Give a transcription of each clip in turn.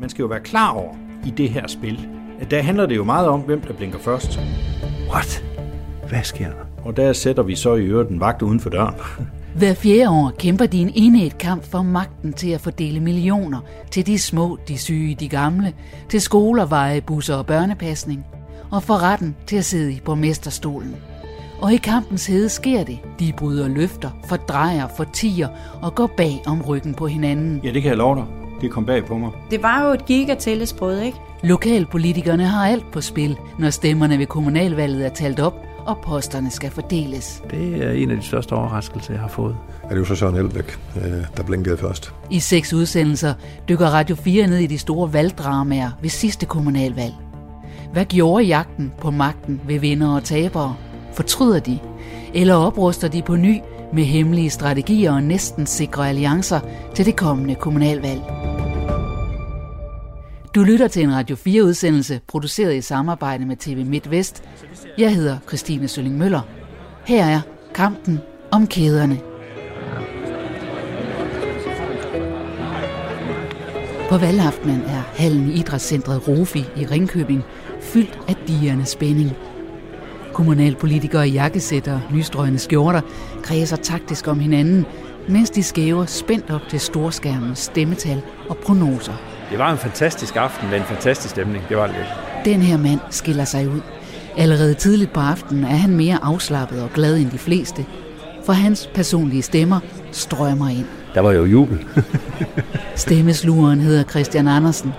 man skal jo være klar over i det her spil, at der handler det jo meget om, hvem der blinker først. What? Hvad sker der? Og der sætter vi så i øvrigt en vagt uden for døren. Hver fjerde år kæmper de en enet kamp for magten til at fordele millioner til de små, de syge, de gamle, til skoler, veje, busser og børnepasning, og for retten til at sidde i borgmesterstolen. Og i kampens hede sker det. De bryder løfter, fordrejer, fortiger og går bag om ryggen på hinanden. Ja, det kan jeg love dig. Det kom bag på mig. Det var jo et gigatællesbrød, ikke? Lokalpolitikerne har alt på spil, når stemmerne ved kommunalvalget er talt op, og posterne skal fordeles. Det er en af de største overraskelser, jeg har fået. Er det jo så Søren Helbæk, øh, der blinkede først. I seks udsendelser dykker Radio 4 ned i de store valgdramaer ved sidste kommunalvalg. Hvad gjorde jagten på magten ved vinder og tabere? Fortryder de? Eller opruster de på ny med hemmelige strategier og næsten sikre alliancer til det kommende kommunalvalg? Du lytter til en Radio 4-udsendelse, produceret i samarbejde med TV MidtVest. Jeg hedder Christine Sølling Møller. Her er kampen om kæderne. På valgaftenen er hallen i idrætscentret Rofi i Ringkøbing fyldt af digerne spænding. Kommunalpolitikere i jakkesætter og nystrøgende skjorter kredser taktisk om hinanden, mens de skæver spændt op til storskærmens stemmetal og prognoser. Det var en fantastisk aften med en fantastisk stemning. Det var det. Den her mand skiller sig ud. Allerede tidligt på aftenen er han mere afslappet og glad end de fleste, for hans personlige stemmer strømmer ind. Der var jo jubel. Stemmeslugeren hedder Christian Andersen.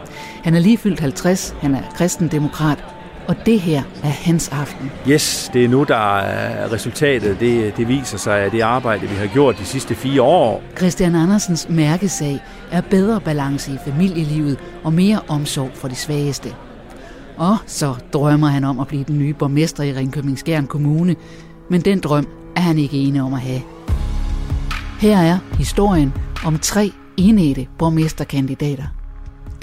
Han er lige fyldt 50, han er kristendemokrat, og det her er hans aften. Yes, det er nu, der er resultatet. Det, det viser sig af det arbejde, vi har gjort de sidste fire år. Christian Andersens mærkesag er bedre balance i familielivet og mere omsorg for de svageste. Og så drømmer han om at blive den nye borgmester i Ringkøbing Skjern Kommune, men den drøm er han ikke enig om at have. Her er historien om tre enætte borgmesterkandidater.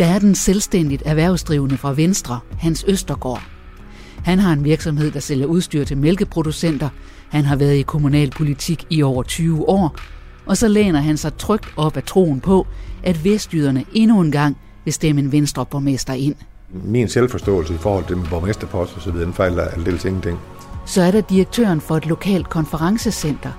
Der er den selvstændigt erhvervsdrivende fra Venstre, Hans Østergaard. Han har en virksomhed, der sælger udstyr til mælkeproducenter. Han har været i kommunalpolitik i over 20 år. Og så læner han sig trygt op af troen på, at vestjyderne endnu en gang vil stemme en venstreborgmester ind. Min selvforståelse i forhold til borgmesterpost og så videre, den fejler aldeles ingenting. Så er der direktøren for et lokalt konferencecenter,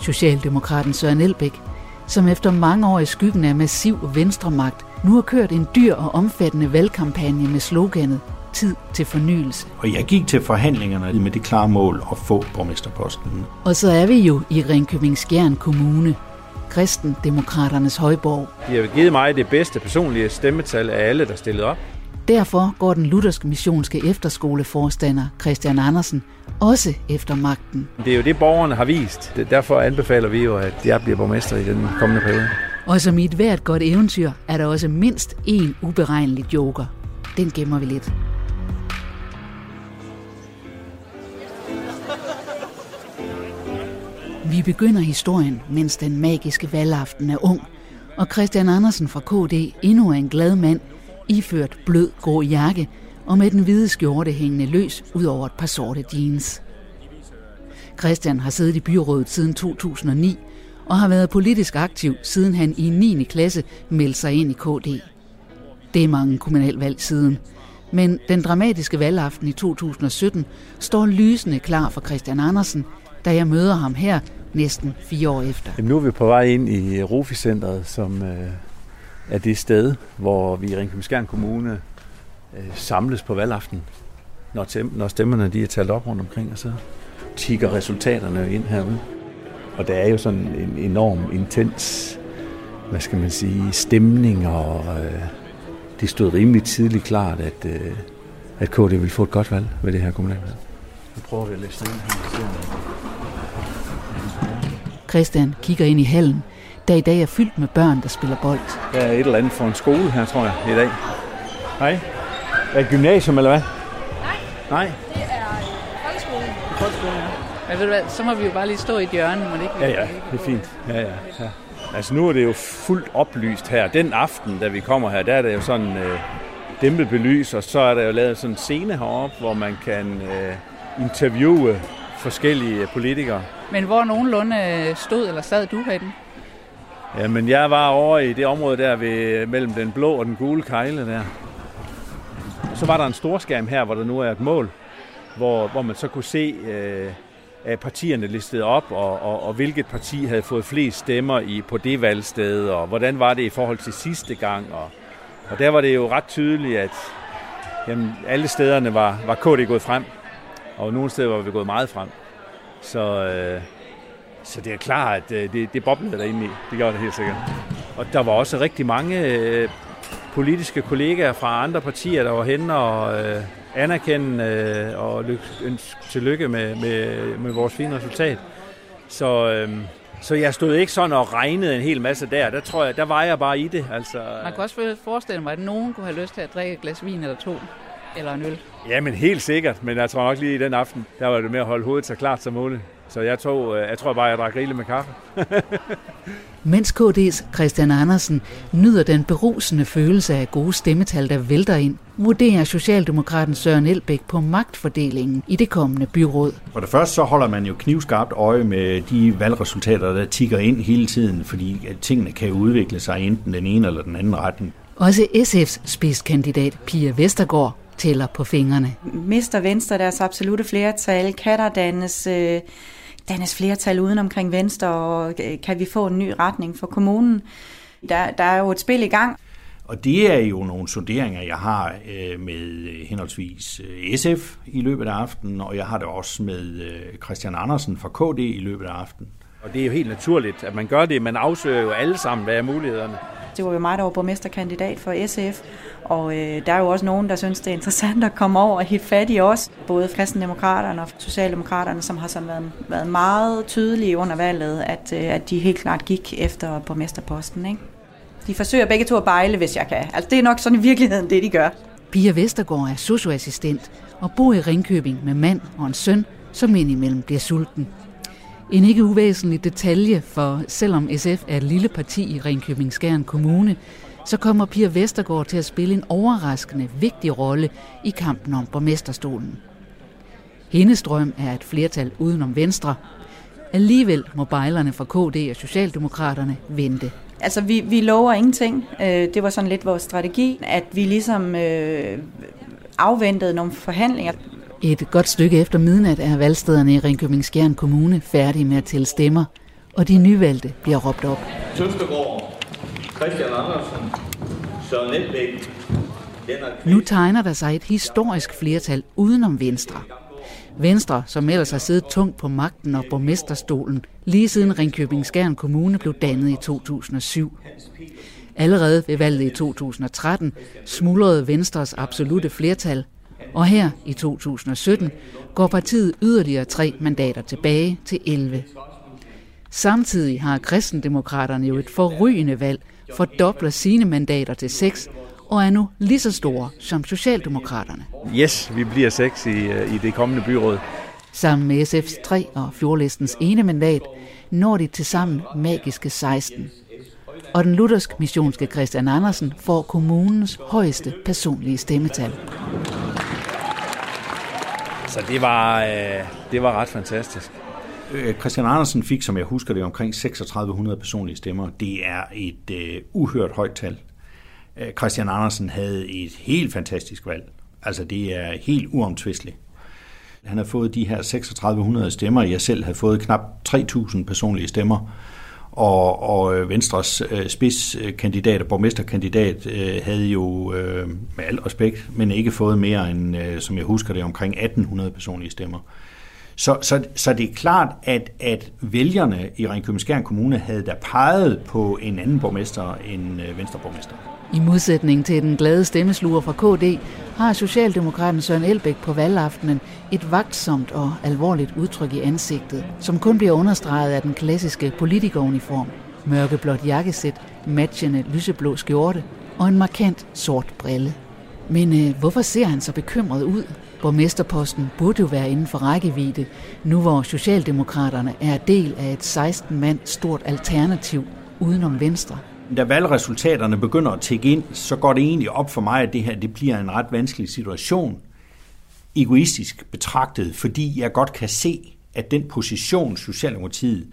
Socialdemokraten Søren Elbæk, som efter mange år i skyggen af massiv venstremagt, nu har kørt en dyr og omfattende valgkampagne med sloganet Tid til fornyelse. Og jeg gik til forhandlingerne med det klare mål at få borgmesterposten. Og så er vi jo i Ringkøbing Skjern Kommune, kristendemokraternes højborg. De har givet mig det bedste personlige stemmetal af alle, der stillede op. Derfor går den lutherske missionske efterskoleforstander Christian Andersen også efter magten. Det er jo det, borgerne har vist. Derfor anbefaler vi jo, at jeg bliver borgmester i den kommende periode. Og som i et hvert godt eventyr, er der også mindst én uberegnelig joker. Den gemmer vi lidt. Vi begynder historien, mens den magiske valgaften er ung, og Christian Andersen fra KD endnu er en glad mand, iført blød grå jakke og med den hvide skjorte hængende løs ud over et par sorte jeans. Christian har siddet i byrådet siden 2009 og har været politisk aktiv, siden han i 9. klasse meldte sig ind i KD. Det er mange kommunalvalg siden, men den dramatiske valgaften i 2017 står lysende klar for Christian Andersen, da jeg møder ham her næsten fire år efter. Jamen, nu er vi på vej ind i øh, Rofi-centret, som øh, er det sted, hvor vi i Ringkøbing Kommune øh, samles på valgaften, når, tem- når stemmerne de er talt op rundt omkring, og så tigger resultaterne ind herude. Og der er jo sådan en enorm intens, hvad skal man sige, stemning, og øh, det stod rimelig tidligt klart, at, øh, at KD ville få et godt valg ved det her kommunalvalg. Nu prøver vi at læse det ind her. Christian kigger ind i hallen, der i dag er fyldt med børn, der spiller bold. Der er et eller andet for en skole her, tror jeg, i dag. Hej. Er det gymnasium, eller hvad? Nej. Nej? Det er. Men ved du hvad, så må vi jo bare lige stå i et hjørne, må det ikke? Ja, ja, det er fint. Ja, ja, ja. Altså nu er det jo fuldt oplyst her. Den aften, da vi kommer her, der er det jo sådan øh, dæmpet belys, og så er der jo lavet sådan en scene heroppe, hvor man kan øh, interviewe forskellige politikere. Men hvor nogenlunde stod eller sad du herinde? Ja, men jeg var over i det område der ved, mellem den blå og den gule kejle der. Så var der en storskærm her, hvor der nu er et mål, hvor, hvor man så kunne se øh, partierne listet op, og, og, og hvilket parti havde fået flest stemmer i, på det valgsted, og hvordan var det i forhold til sidste gang. Og, og der var det jo ret tydeligt, at jamen, alle stederne var, var KD gået frem, og nogle steder var vi gået meget frem. Så, øh, så det er klart, at øh, det, det boblede derinde i. Det gjorde det helt sikkert. Og der var også rigtig mange øh, politiske kollegaer fra andre partier, der var henne og øh, anerkende øh, og ønske tillykke med, med, med vores fine resultat. Så, øh, så jeg stod ikke sådan og regnede en hel masse der. Der tror jeg, der var jeg bare i det. Altså, Man kan også forestille mig, at nogen kunne have lyst til at drikke et glas vin eller to. Eller en øl. Ja, men helt sikkert. Men jeg tror nok lige i den aften, der var det med at holde hovedet så klart som muligt. Så jeg, tog, øh, jeg tror bare, jeg drak rigeligt med kaffe. Mens KD's Christian Andersen nyder den berusende følelse af gode stemmetal, der vælter ind, vurderer Socialdemokraten Søren Elbæk på magtfordelingen i det kommende byråd. For det første så holder man jo knivskarpt øje med de valgresultater, der tigger ind hele tiden, fordi tingene kan udvikle sig enten den ene eller den anden retning. Også SF's spidskandidat Pia Vestergaard tæller på fingrene. Mister Venstre deres absolute flertal? Kan der dannes, øh, dannes flertal uden omkring Venstre? Og øh, kan vi få en ny retning for kommunen? Der, der er jo et spil i gang. Og det er jo nogle sonderinger, jeg har øh, med øh, henholdsvis SF i løbet af aftenen, og jeg har det også med Christian Andersen fra KD i løbet af aftenen. Og det er jo helt naturligt, at man gør det. Man afsøger jo alle sammen, hvad er mulighederne. Det var jo mig, der var borgmesterkandidat for SF, og øh, der er jo også nogen, der synes, det er interessant at komme over og hitte fat i os. Både kristendemokraterne og socialdemokraterne, som har sådan været, været meget tydelige under valget, at, øh, at de helt klart gik efter borgmesterposten. Ikke? De forsøger begge to at bejle, hvis jeg kan. Altså, det er nok sådan i virkeligheden det, de gør. Pia Vestergaard er socioassistent og bor i Ringkøbing med mand og en søn, som indimellem bliver sulten. En ikke uvæsentlig detalje, for selvom SF er et lille parti i Ringkøbing Skjern Kommune, så kommer Pia Vestergaard til at spille en overraskende vigtig rolle i kampen om borgmesterstolen. Hendes drøm er et flertal udenom Venstre. Alligevel må bejlerne fra KD og Socialdemokraterne vente. Altså, vi, vi lover ingenting. Øh, det var sådan lidt vores strategi, at vi ligesom øh, afventede nogle forhandlinger. Et godt stykke efter midnat er valgstederne i Ringkøbing Skjern Kommune færdige med at tælle stemmer, og de nyvalgte bliver råbt op. Søstergaard, Christian Andersen, Søren Elbæk, nu tegner der sig et historisk flertal udenom Venstre. Venstre, som ellers har siddet tungt på magten og borgmesterstolen, lige siden Ringkøbing Skjern Kommune blev dannet i 2007. Allerede ved valget i 2013 smuldrede Venstres absolute flertal og her i 2017 går partiet yderligere tre mandater tilbage til 11. Samtidig har kristendemokraterne jo et forrygende valg, fordobler sine mandater til 6 og er nu lige så store som Socialdemokraterne. Yes, vi bliver seks i, øh, i det kommende byråd. Sammen med SF's 3 og fjordlistens ene mandat når de til sammen magiske 16. Og den luthersk missionske Christian Andersen får kommunens højeste personlige stemmetal. Så det var, øh, det var ret fantastisk. Øh, Christian Andersen fik, som jeg husker det, omkring 3600 personlige stemmer. Det er et øh, uhørt højt tal. Øh, Christian Andersen havde et helt fantastisk valg. Altså det er helt uomtvisteligt. Han har fået de her 3600 stemmer. Jeg selv havde fået knap 3000 personlige stemmer og, og øh, Venstres øh, spidskandidat og borgmesterkandidat øh, havde jo øh, med al respekt, men ikke fået mere end, øh, som jeg husker det, omkring 1800 personlige stemmer. Så, så, så det er klart, at, at vælgerne i Ringkøbing Kommune havde da peget på en anden borgmester end øh, Venstreborgmester. I modsætning til den glade stemmesluger fra KD, har Socialdemokraten Søren Elbæk på valgaftenen et vagtsomt og alvorligt udtryk i ansigtet, som kun bliver understreget af den klassiske politikeruniform. Mørkeblåt jakkesæt, matchende lyseblå skjorte og en markant sort brille. Men øh, hvorfor ser han så bekymret ud? Borgmesterposten burde jo være inden for rækkevidde, nu hvor Socialdemokraterne er del af et 16 mand stort alternativ udenom Venstre. Da valgresultaterne begynder at tække ind, så går det egentlig op for mig, at det her det bliver en ret vanskelig situation, egoistisk betragtet, fordi jeg godt kan se, at den position, Socialdemokratiet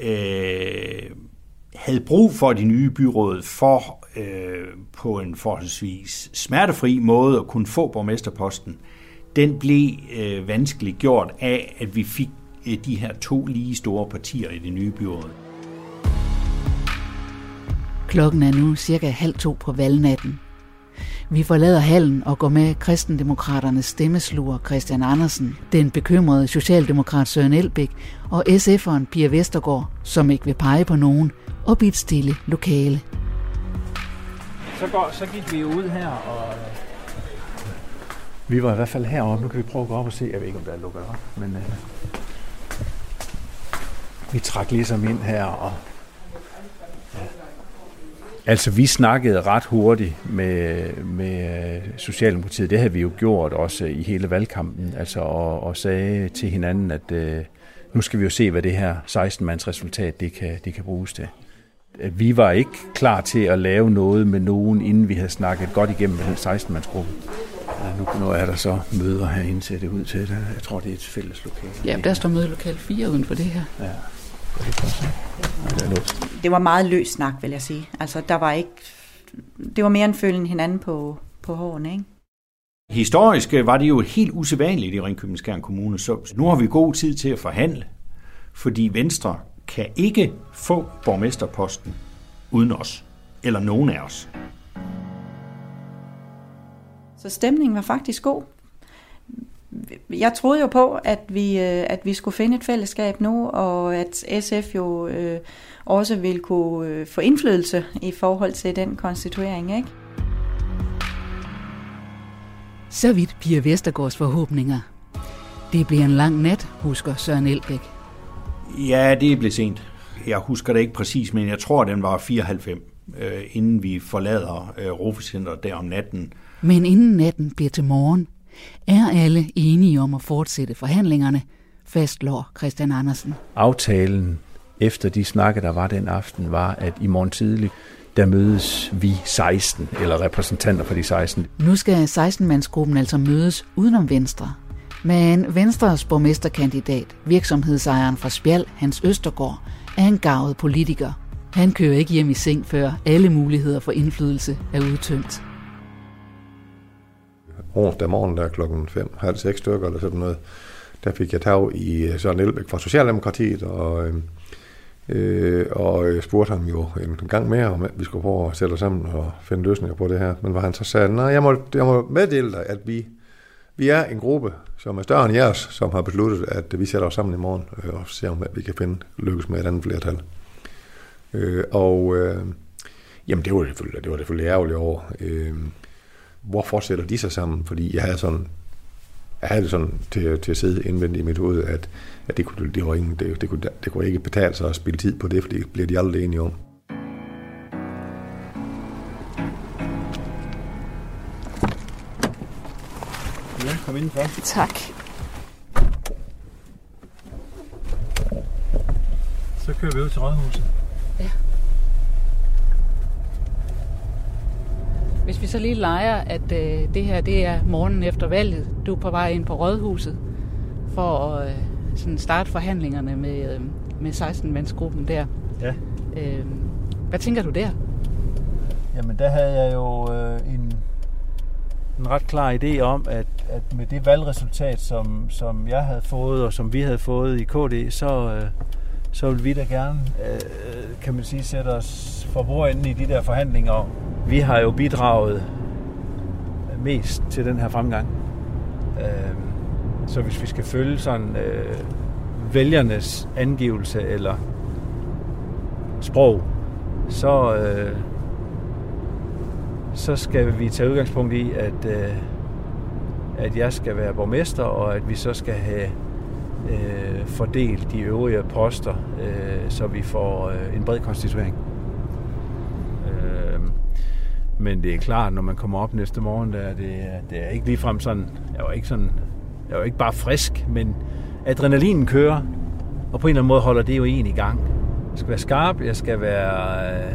øh, havde brug for de nye byråd for øh, på en forholdsvis smertefri måde at kunne få borgmesterposten, den blev øh, vanskeligt gjort af, at vi fik øh, de her to lige store partier i det nye byråd. Klokken er nu cirka halv to på valgnatten. Vi forlader hallen og går med kristendemokraternes stemmesluger Christian Andersen, den bekymrede socialdemokrat Søren Elbæk og SF'eren Pia Vestergaard, som ikke vil pege på nogen, op i et stille lokale. Så, går, så gik vi ud her, og vi var i hvert fald heroppe. Nu kan vi prøve at gå op og se. Jeg ved ikke, om der er lukket op, men øh, vi trak ligesom ind her, og Altså, vi snakkede ret hurtigt med, med Socialdemokratiet. Det havde vi jo gjort også i hele valgkampen. Altså, og, og sagde til hinanden, at øh, nu skal vi jo se, hvad det her 16-mands resultat det kan, det kan bruges til. Vi var ikke klar til at lave noget med nogen, inden vi havde snakket godt igennem med den 16-mandsgruppe. Ja, nu, nu er der så møder herinde, ser det ud til det. Jeg tror, det er et fælles lokal. Ja, der står mødelokal 4 uden for det her. Ja. Det var meget løs snak, vil jeg sige. Altså, der var ikke... Det var mere en følgen hinanden på, på hårene, ikke? Historisk var det jo helt usædvanligt i Ringkøbing Skjern Kommune, så nu har vi god tid til at forhandle, fordi Venstre kan ikke få borgmesterposten uden os, eller nogen af os. Så stemningen var faktisk god. Jeg troede jo på, at vi, øh, at vi skulle finde et fællesskab nu, og at SF jo øh, også ville kunne øh, få indflydelse i forhold til den konstituering, ikke? Så vidt Pia Vestergaards forhåbninger. Det bliver en lang nat, husker Søren Elbæk. Ja, det er blevet sent. Jeg husker det ikke præcis, men jeg tror, den var 94, øh, inden vi forlader øh, Rofecenteret der om natten. Men inden natten bliver til morgen, er alle enige om at fortsætte forhandlingerne, fastslår Christian Andersen. Aftalen efter de snakke, der var den aften, var, at i morgen tidlig, der mødes vi 16, eller repræsentanter for de 16. Nu skal 16-mandsgruppen altså mødes udenom Venstre. Men Venstres borgmesterkandidat, virksomhedsejeren fra Spjald, Hans Østergaard, er en gavet politiker. Han kører ikke hjem i seng, før alle muligheder for indflydelse er udtømt. Onsdag morgen, der klokken 5, halv seks stykker eller sådan noget, der fik jeg tag i øh, Søren Elbæk fra Socialdemokratiet, og, øh, øh og øh, spurgte ham jo en gang mere, om vi skulle prøve at sætte os sammen og finde løsninger på det her. Men hvor han så sagde, nej, jeg må, jeg må meddele dig, at vi, vi er en gruppe, som er større end jeres, som har besluttet, at vi sætter os sammen i morgen øh, og ser, om vi kan finde lykkes med et andet flertal. Øh, og øh, jamen, det var det selvfølgelig, det var det selvfølgelig ærgerligt over. Øh, hvorfor sætter de sig sammen? Fordi jeg havde sådan jeg havde det sådan til, til at sidde indvendigt i mit hoved, at, at det, kunne, det, var ingen, det, det, kunne, det kunne ikke betale sig at spille tid på det, for det bliver de aldrig enige om. Ja, kom indenfor. Tak. Så kører vi ud til Rådhuset. Ja. Hvis vi så lige leger, at øh, det her det er morgenen efter valget, du er på vej ind på Rådhuset for at øh, sådan starte forhandlingerne med, øh, med 16-mandsgruppen der. Ja. Øh, hvad tænker du der? Jamen, der havde jeg jo øh, en, en ret klar idé om, at, at med det valgresultat, som, som jeg havde fået, og som vi havde fået i KD, så, øh, så vil vi da gerne, øh, kan man sige, sætte os for bordenden i de der forhandlinger. Vi har jo bidraget mest til den her fremgang. Øh, så hvis vi skal følge sådan øh, vælgernes angivelse eller sprog, så, øh, så skal vi tage udgangspunkt i, at, øh, at jeg skal være borgmester, og at vi så skal have øh, fordelt de øvrige poster, øh, så vi får øh, en bred konstituering. Øh, men det er klart, når man kommer op næste morgen, der er det, det er ikke ligefrem sådan, jeg var ikke sådan, jeg var ikke bare frisk, men adrenalinen kører, og på en eller anden måde holder det jo en i gang. Jeg skal være skarp, jeg skal være øh,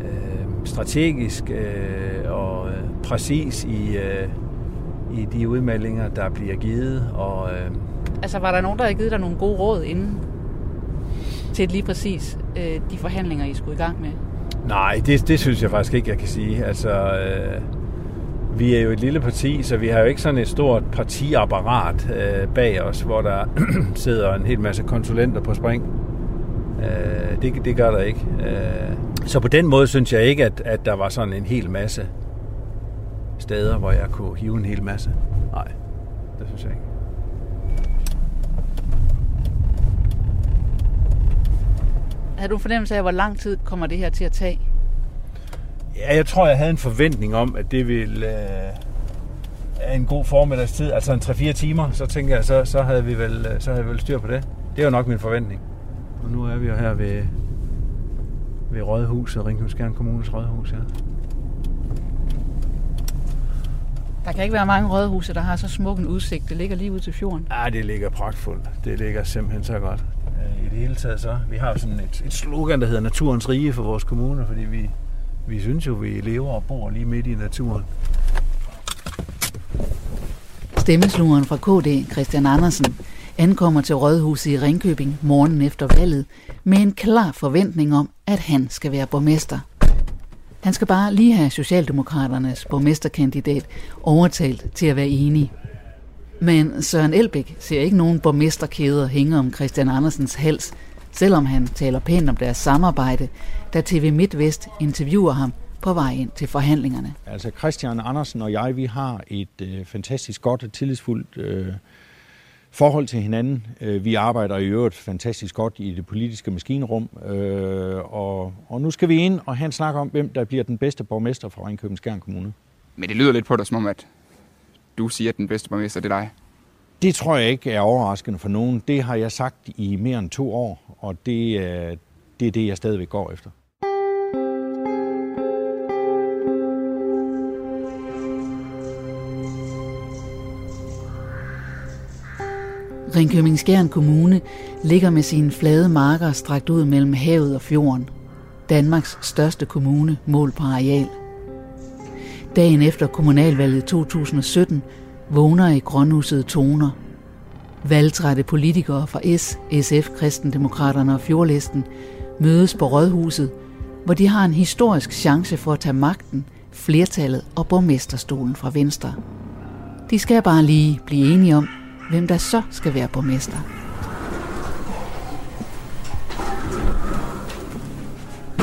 øh, strategisk øh, og øh, præcis i, øh, i de udmeldinger, der bliver givet, og øh, Altså, var der nogen, der havde givet dig nogle gode råd inden til lige præcis øh, de forhandlinger, I skulle i gang med? Nej, det, det synes jeg faktisk ikke, jeg kan sige. Altså, øh, vi er jo et lille parti, så vi har jo ikke sådan et stort partiapparat øh, bag os, hvor der sidder en hel masse konsulenter på spring. Øh, det, det gør der ikke. Øh, så på den måde synes jeg ikke, at, at der var sådan en hel masse steder, hvor jeg kunne hive en hel masse. Nej, det synes jeg ikke. Har du fornemmelse af, hvor lang tid kommer det her til at tage? Ja, jeg tror, jeg havde en forventning om, at det ville øh, en god formiddagstid, altså en 3-4 timer, så tænker jeg, så, så, havde vi vel, øh, så havde vi vel styr på det. Det er jo nok min forventning. Og nu er vi jo her ved, ved Rådhuset, Ringkøbing Kommunes Rådhus, ja. Der kan ikke være mange rådhuse, der har så smuk en udsigt. Det ligger lige ud til fjorden. Ja, det ligger pragtfuldt. Det ligger simpelthen så godt. Øh, I det hele taget så. Vi har sådan et, et slogan, der hedder Naturens Rige for vores kommune, fordi vi, vi synes jo, vi lever og bor lige midt i naturen. Stemmeslugeren fra KD, Christian Andersen, ankommer til Rådhuset i Ringkøbing morgen efter valget med en klar forventning om, at han skal være borgmester. Han skal bare lige have Socialdemokraternes borgmesterkandidat overtalt til at være enig. Men Søren Elbæk ser ikke nogen borgmesterkæder hænge om Christian Andersens hals, selvom han taler pænt om deres samarbejde, da TV MidtVest interviewer ham på vej ind til forhandlingerne. Altså Christian Andersen og jeg, vi har et øh, fantastisk godt og tillidsfuldt øh, forhold til hinanden. Øh, vi arbejder i øvrigt fantastisk godt i det politiske maskinrum, øh, og, og nu skal vi ind og have en snak om, hvem der bliver den bedste borgmester for Ringkøbing Skjern Kommune. Men det lyder lidt på dig, som om at du siger, at den bedste borgmester det er dig. Det tror jeg ikke er overraskende for nogen. Det har jeg sagt i mere end to år, og det, det er det, jeg stadigvæk går efter. Ringkøbing Skjern Kommune ligger med sine flade marker strakt ud mellem havet og fjorden. Danmarks største kommune mål på areal. Dagen efter kommunalvalget 2017 vågner i grønhusede toner. Valgtrætte politikere fra S, SF, Kristendemokraterne og Fjordlisten mødes på Rådhuset, hvor de har en historisk chance for at tage magten, flertallet og borgmesterstolen fra Venstre. De skal bare lige blive enige om, hvem der så skal være borgmester.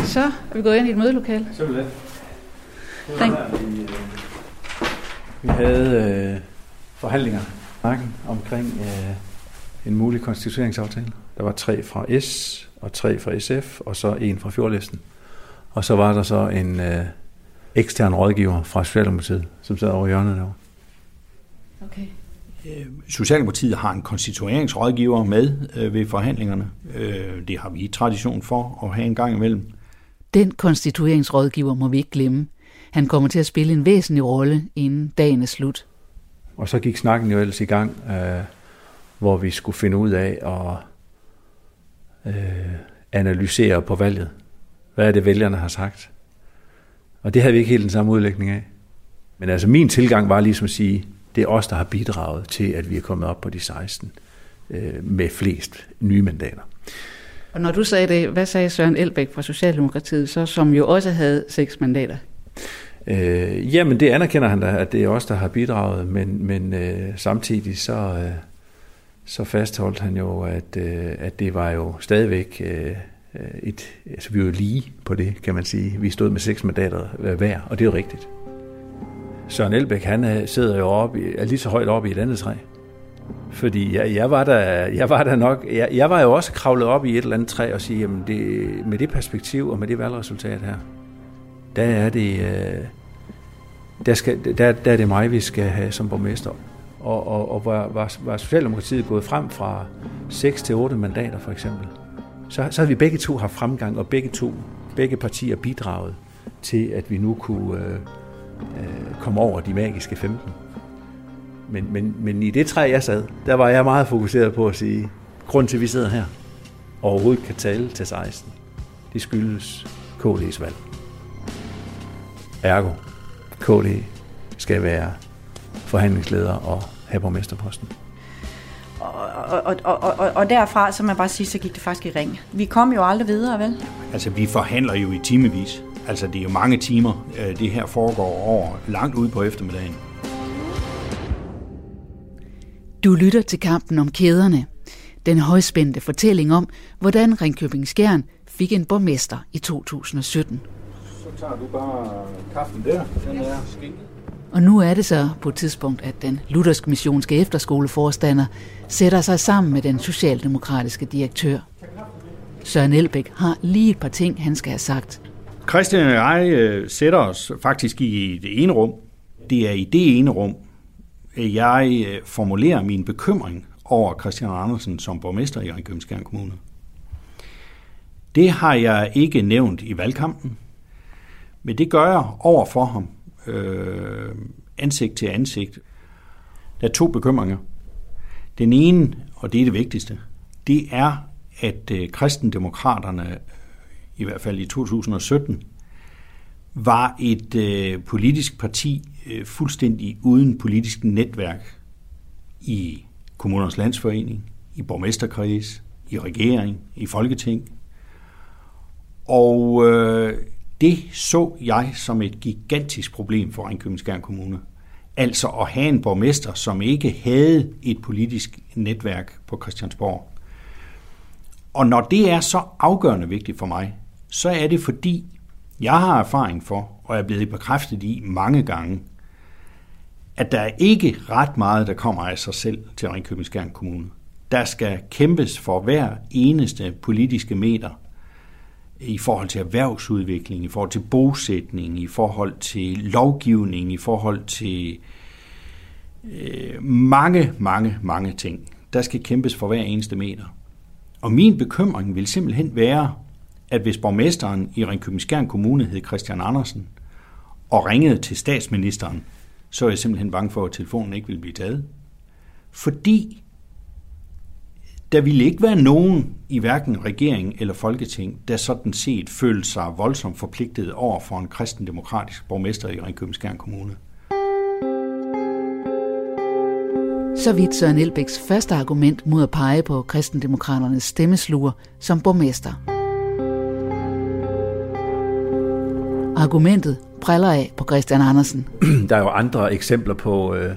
Så er vi gået ind i et mødelokale. Så er det. Thank. Vi, øh, vi havde øh, forhandlinger omkring øh, en mulig konstitueringsaftale. Der var tre fra S, og tre fra SF, og så en fra Fjordlisten. Og så var der så en øh, ekstern rådgiver fra Socialdemokratiet, som sad over hjørnet derovre. Okay. Socialdemokratiet har en konstitueringsrådgiver med øh, ved forhandlingerne. Øh, det har vi tradition for at have en gang imellem. Den konstitueringsrådgiver må vi ikke glemme. Han kommer til at spille en væsentlig rolle, inden dagen er slut. Og så gik snakken jo ellers i gang, øh, hvor vi skulle finde ud af at øh, analysere på valget. Hvad er det, vælgerne har sagt? Og det havde vi ikke helt den samme udlægning af. Men altså min tilgang var ligesom at sige, det er os, der har bidraget til, at vi er kommet op på de 16 øh, med flest nye mandater. Og når du sagde det, hvad sagde Søren Elbæk fra Socialdemokratiet, så, som jo også havde seks mandater? Øh, jamen, det anerkender han da, at det er os, der har bidraget, men, men øh, samtidig så, øh, så fastholdt han jo, at, øh, at det var jo stadigvæk øh, øh et, altså vi var jo lige på det, kan man sige. Vi stod med seks mandater hver, og det er jo rigtigt. Søren Elbæk, han øh, sidder jo oppe, er lige så højt oppe i et andet træ. Fordi jeg, jeg, var der, jeg var der nok, jeg, jeg var jo også kravlet op i et eller andet træ og sige, jamen det, med det perspektiv og med det valgresultat her, der er det, øh, der, skal, der, der er det mig, vi skal have som borgmester. Og, og, og var, var, var Socialdemokratiet gået frem fra 6 til 8 mandater for eksempel, så, så havde vi begge to haft fremgang, og begge to, begge partier bidraget til, at vi nu kunne øh, øh, komme over de magiske 15. Men, men, men i det træ, jeg sad, der var jeg meget fokuseret på at sige, grund til, at vi sidder her, og overhovedet kan tale til 16, det skyldes KD's valg. Ergo, KD skal være forhandlingsleder og have borgmesterposten. Og, og, og, og, og, og derfra, så man bare sige, så gik det faktisk i ring. Vi kom jo aldrig videre, vel? Altså, vi forhandler jo i timevis. Altså, det er jo mange timer, øh, det her foregår over langt ude på eftermiddagen. Du lytter til kampen om kæderne. Den højspændte fortælling om, hvordan Ringkøbing Skjern fik en borgmester i 2017. Så tager du bare kaffen der. Den er skinket. Og nu er det så på et tidspunkt, at den luthersk missionske efterskoleforstander sætter sig sammen med den socialdemokratiske direktør. Søren Elbæk har lige et par ting, han skal have sagt. Christian og jeg øh, sætter os faktisk i det ene rum. Det er i det ene rum, jeg øh, formulerer min bekymring over Christian Andersen som borgmester i Ringkøbing Kommune. Det har jeg ikke nævnt i valgkampen, men det gør jeg over for ham, øh, ansigt til ansigt. Der er to bekymringer. Den ene, og det er det vigtigste, det er, at øh, kristendemokraterne, i hvert fald i 2017, var et øh, politisk parti øh, fuldstændig uden politisk netværk i kommunernes landsforening, i borgmesterkreds, i regering, i folketing. Og øh, det så jeg som et gigantisk problem for Ringkøbing Kommune. Altså at have en borgmester, som ikke havde et politisk netværk på Christiansborg. Og når det er så afgørende vigtigt for mig, så er det fordi, jeg har erfaring for, og er blevet bekræftet i mange gange, at der er ikke ret meget, der kommer af sig selv til Ringkøbing Kommune. Der skal kæmpes for hver eneste politiske meter i forhold til erhvervsudvikling, i forhold til bosætning, i forhold til lovgivning, i forhold til øh, mange, mange, mange ting. Der skal kæmpes for hver eneste meter. Og min bekymring vil simpelthen være, at hvis borgmesteren i Ringkøbing Kommune hed Christian Andersen, og ringede til statsministeren, så er jeg simpelthen bange for, at telefonen ikke vil blive taget. Fordi der ville ikke være nogen i hverken regering eller folketing, der sådan set følte sig voldsomt forpligtet over for en kristendemokratisk borgmester i Ringkøbing Kommune. Så vidt Søren Elbæks første argument mod at pege på kristendemokraternes stemmesluger som borgmester. Argumentet præller af på Christian Andersen. Der er jo andre eksempler på øh,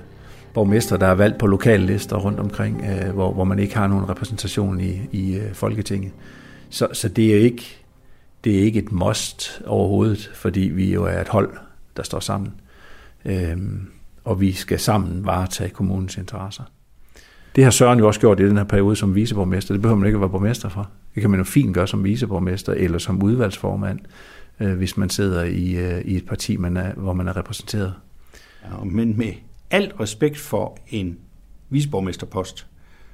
borgmester, der er valgt på lokale lister rundt omkring, øh, hvor, hvor man ikke har nogen repræsentation i, i øh, Folketinget. Så, så det, er ikke, det er ikke et must overhovedet, fordi vi jo er et hold, der står sammen. Øh, og vi skal sammen varetage kommunens interesser. Det har Søren jo også gjort i den her periode som viceborgmester. Det behøver man ikke at være borgmester for. Det kan man jo fint gøre som viceborgmester eller som udvalgsformand øh, hvis man sidder i, øh, i et parti, man er, hvor man er repræsenteret. Ja, men med alt respekt for en viceborgmesterpost,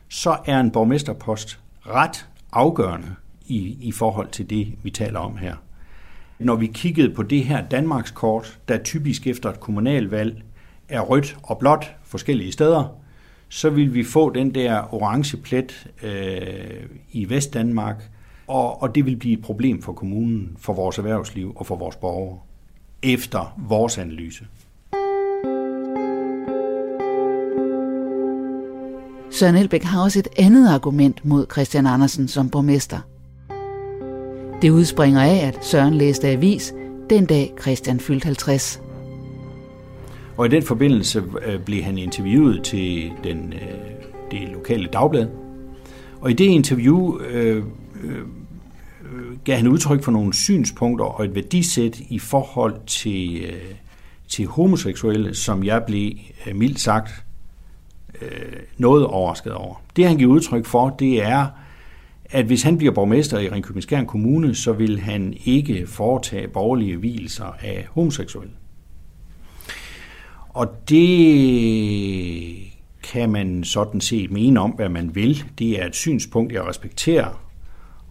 så er en borgmesterpost ret afgørende i, i forhold til det, vi taler om her. Når vi kiggede på det her Danmarkskort, der typisk efter et kommunalvalg er rødt og blåt forskellige steder, så vil vi få den der orange plet øh, i Vestdanmark, og, og det vil blive et problem for kommunen, for vores erhvervsliv og for vores borgere, efter vores analyse. Søren Elbæk har også et andet argument mod Christian Andersen som borgmester. Det udspringer af, at Søren læste avis den dag Christian fyldte 50. Og i den forbindelse øh, blev han interviewet til den, øh, det lokale dagblad. Og i det interview øh, øh, gav han udtryk for nogle synspunkter og et værdisæt i forhold til, øh, til homoseksuelle, som jeg blev øh, mildt sagt øh, noget overrasket over. Det han giver udtryk for, det er, at hvis han bliver borgmester i Ringkøbing Kommune, så vil han ikke foretage borgerlige hvilser af homoseksuelle. Og det kan man sådan set mene om, hvad man vil. Det er et synspunkt, jeg respekterer,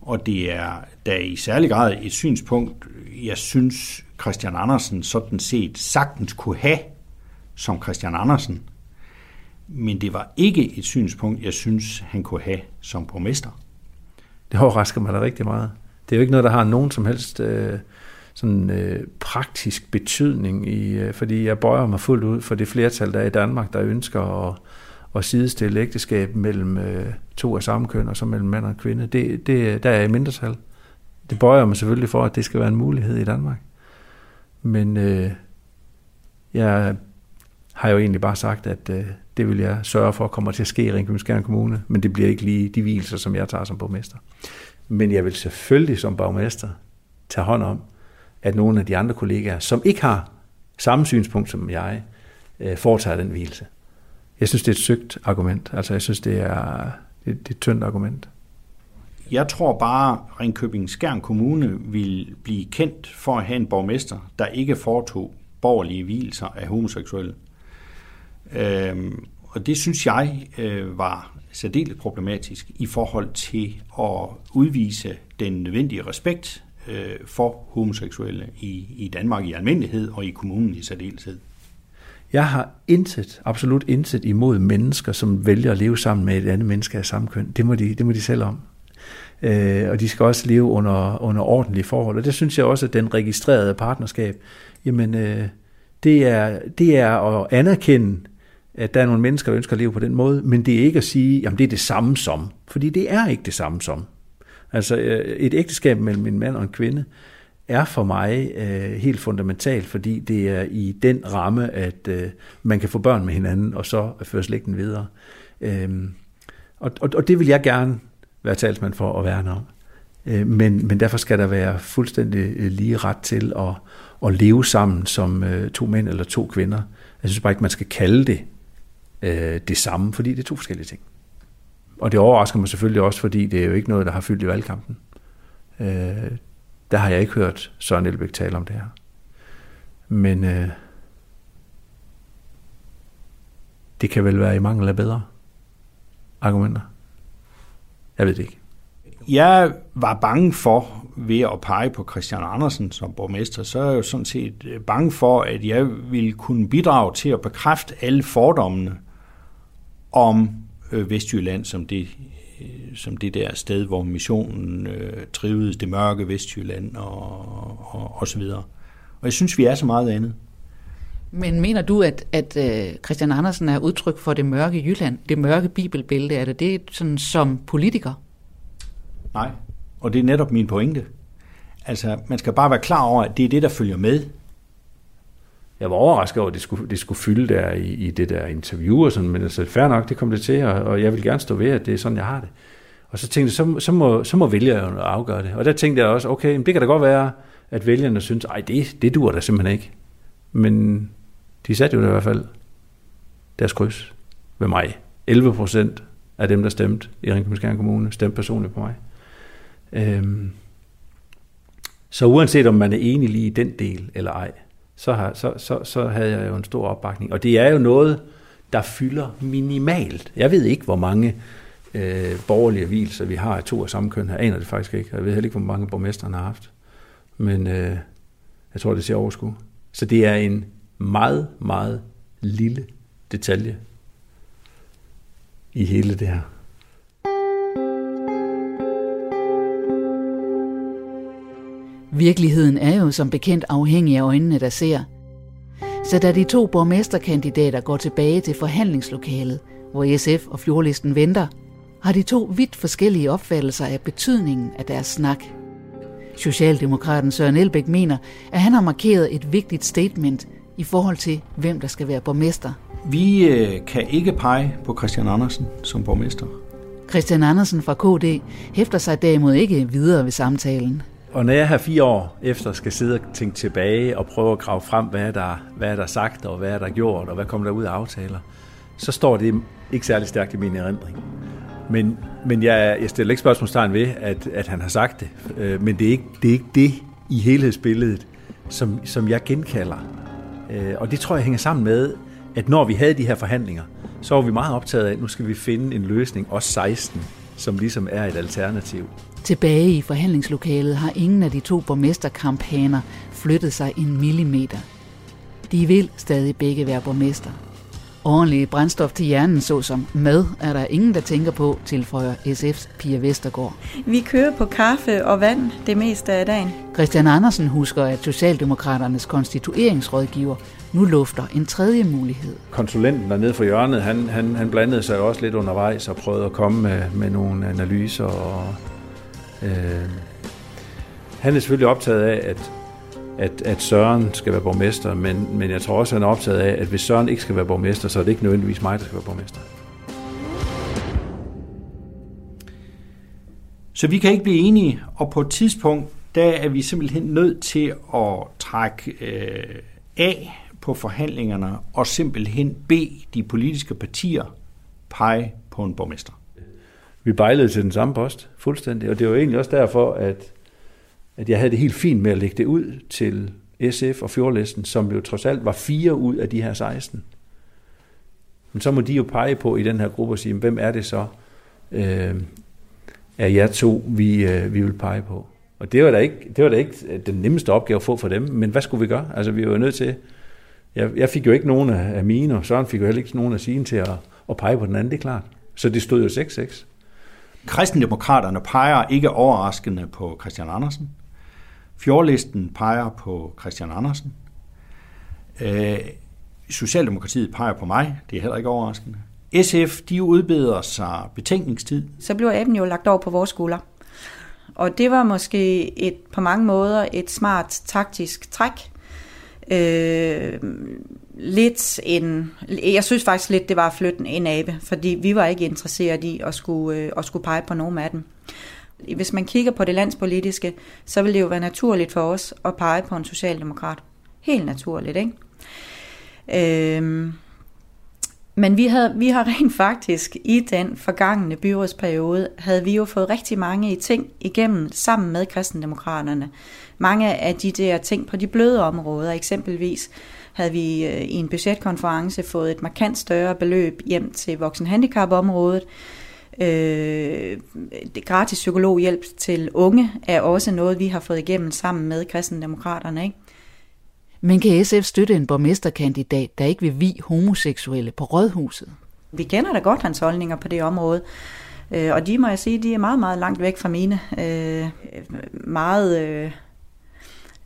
og det er da i særlig grad et synspunkt, jeg synes Christian Andersen sådan set sagtens kunne have som Christian Andersen. Men det var ikke et synspunkt, jeg synes, han kunne have som borgmester. Det overrasker mig da rigtig meget. Det er jo ikke noget, der har nogen som helst øh, sådan, øh, praktisk betydning, i, øh, fordi jeg bøjer mig fuldt ud for det flertal, der er i Danmark, der ønsker at, at sidestille ægteskab mellem øh, to af samme køn, og så mellem mand og kvinde, det, det, der er i mindretal. Det bøjer mig selvfølgelig for, at det skal være en mulighed i Danmark. Men øh, jeg har jo egentlig bare sagt, at øh, det vil jeg sørge for kommer til at ske i Ringkøbing Kommune, men det bliver ikke lige de hvilelser, som jeg tager som borgmester. Men jeg vil selvfølgelig som borgmester tage hånd om, at nogle af de andre kollegaer, som ikke har samme synspunkt som jeg, øh, foretager den hvilelse. Jeg synes, det er et søgt argument. Altså, jeg synes, det er, det, det er et tyndt argument. Jeg tror bare, at Ringkøbing Skjern Kommune vil blive kendt for at have en borgmester, der ikke foretog borgerlige hvilelser af homoseksuelle. Øhm, og det synes jeg øh, var særdeles problematisk i forhold til at udvise den nødvendige respekt øh, for homoseksuelle i, i Danmark i almindelighed og i kommunen i særdeleshed. Jeg har intet, absolut intet imod mennesker, som vælger at leve sammen med et andet menneske af samme køn. Det må de, det må de selv om. Øh, og de skal også leve under, under ordentlige forhold. Og det synes jeg også, at den registrerede partnerskab, jamen øh, det, er, det er at anerkende, at der er nogle mennesker, der ønsker at leve på den måde, men det er ikke at sige, jamen det er det samme som. Fordi det er ikke det samme som. Altså øh, et ægteskab mellem en mand og en kvinde er for mig øh, helt fundamentalt, fordi det er i den ramme, at øh, man kan få børn med hinanden, og så føre slægten videre. Øhm, og, og, og det vil jeg gerne være talsmand for at værne om. Øh, men, men derfor skal der være fuldstændig øh, lige ret til at, at leve sammen som øh, to mænd eller to kvinder. Jeg synes bare ikke, man skal kalde det øh, det samme, fordi det er to forskellige ting. Og det overrasker mig selvfølgelig også, fordi det er jo ikke noget, der har fyldt i valgkampen. Øh, der har jeg ikke hørt Søren Elbæk tale om det her. Men øh, det kan vel være i mangel af bedre argumenter. Jeg ved det ikke. Jeg var bange for, ved at pege på Christian Andersen som borgmester, så er jeg jo sådan set øh, bange for, at jeg ville kunne bidrage til at bekræfte alle fordommene om øh, Vestjylland som det, øh, som det der sted, hvor missionen øh, trivedes, det mørke Vestjylland og, og, og så videre. Og jeg synes, vi er så meget andet. Men mener du, at, at uh, Christian Andersen er udtryk for det mørke Jylland, det mørke bibelbælte? Er det det sådan som politiker? Nej, og det er netop min pointe. Altså, man skal bare være klar over, at det er det, der følger med. Jeg var overrasket over, at det skulle, det skulle fylde der i, i det der interview og sådan, men altså, fair nok, det kom det til, og, og jeg vil gerne stå ved, at det er sådan, jeg har det. Og så tænkte jeg, så, så, må, så må vælgerne afgøre det. Og der tænkte jeg også, okay, det kan da godt være, at vælgerne synes, ej, det, det dur da simpelthen ikke. Men de satte jo i hvert fald deres kryds ved mig. 11 procent af dem, der stemte i Ringkøbing Kommune, stemte personligt på mig. Øhm, så uanset om man er enig lige i den del eller ej, så, har, så, så, så havde jeg jo en stor opbakning. Og det er jo noget, der fylder minimalt. Jeg ved ikke, hvor mange øh, borgerlige hvilser vi har af to af samme køn. Jeg aner det faktisk ikke. Jeg ved heller ikke, hvor mange borgmesterne har haft. Men øh, jeg tror, det ser overskud. Så det er en meget, meget lille detalje i hele det her. Virkeligheden er jo som bekendt afhængig af øjnene, der ser. Så da de to borgmesterkandidater går tilbage til forhandlingslokalet, hvor SF og Fjordlisten venter, har de to vidt forskellige opfattelser af betydningen af deres snak. Socialdemokraten Søren Elbæk mener, at han har markeret et vigtigt statement i forhold til, hvem der skal være borgmester. Vi øh, kan ikke pege på Christian Andersen som borgmester. Christian Andersen fra KD hæfter sig derimod ikke videre ved samtalen. Og når jeg her fire år efter skal sidde og tænke tilbage og prøve at grave frem, hvad er der, hvad er der sagt og hvad er der gjort og hvad kommer der ud af aftaler, så står det ikke særlig stærkt i min erindring. Men, men jeg, jeg stiller ikke spørgsmålstegn ved, at, at han har sagt det. Øh, men det er, ikke, det er ikke det i helhedsbilledet, som, som jeg genkalder. Øh, og det tror jeg hænger sammen med, at når vi havde de her forhandlinger, så var vi meget optaget af, at nu skal vi finde en løsning, også 16, som ligesom er et alternativ. Tilbage i forhandlingslokalet har ingen af de to borgmesterkampaner flyttet sig en millimeter. De vil stadig begge være borgmester. Ordentligt brændstof til hjernen, såsom mad, er der ingen, der tænker på, tilføjer SF's Pia Vestergaard. Vi kører på kaffe og vand det meste af dagen. Christian Andersen husker, at Socialdemokraternes konstitueringsrådgiver nu lufter en tredje mulighed. Konsulenten dernede for hjørnet, han, han, han blandede sig også lidt undervejs og prøvede at komme med, med nogle analyser. Og, øh, han er selvfølgelig optaget af, at at, at Søren skal være borgmester, men, men jeg tror også, han er optaget af, at hvis Søren ikke skal være borgmester, så er det ikke nødvendigvis mig, der skal være borgmester. Så vi kan ikke blive enige, og på et tidspunkt, der er vi simpelthen nødt til at trække øh, af på forhandlingerne og simpelthen bede de politiske partier pege på en borgmester. Vi bejlede til den samme post, fuldstændig, og det var egentlig også derfor, at at jeg havde det helt fint med at lægge det ud til SF og Fjordlisten, som jo trods alt var fire ud af de her 16. Men så må de jo pege på i den her gruppe og sige, hvem er det så øh, af jer to, vi, øh, vi vil pege på. Og det var, da ikke, det var da ikke den nemmeste opgave at få for dem, men hvad skulle vi gøre? Altså vi var jo nødt til, jeg, jeg fik jo ikke nogen af mine, og Søren fik jo heller ikke nogen af sine til at, at pege på den anden, det er klart. Så det stod jo 6-6. Kristendemokraterne peger ikke overraskende på Christian Andersen. Fjordlisten peger på Christian Andersen. Øh, Socialdemokratiet peger på mig, det er heller ikke overraskende. SF, de udbeder sig betænkningstid. Så blev aben jo lagt over på vores skulder. Og det var måske et, på mange måder et smart taktisk træk. Øh, lidt en, jeg synes faktisk lidt, det var at flytte en abe, fordi vi var ikke interesseret i at skulle, øh, at skulle pege på nogen af dem. Hvis man kigger på det landspolitiske, så vil det jo være naturligt for os at pege på en socialdemokrat. Helt naturligt, ikke? Øhm, men vi, havde, vi har rent faktisk i den forgangne byrådsperiode, havde vi jo fået rigtig mange ting igennem sammen med kristendemokraterne. Mange af de der ting på de bløde områder, eksempelvis havde vi øh, i en budgetkonference fået et markant større beløb hjem til voksenhandicapområdet. Øh, gratis psykologhjælp til unge er også noget, vi har fået igennem sammen med kristendemokraterne. Ikke? Men kan SF støtte en borgmesterkandidat, der ikke vil vi homoseksuelle på rådhuset? Vi kender da godt hans holdninger på det område. Øh, og de må jeg sige, de er meget, meget langt væk fra mine. Øh, meget, øh,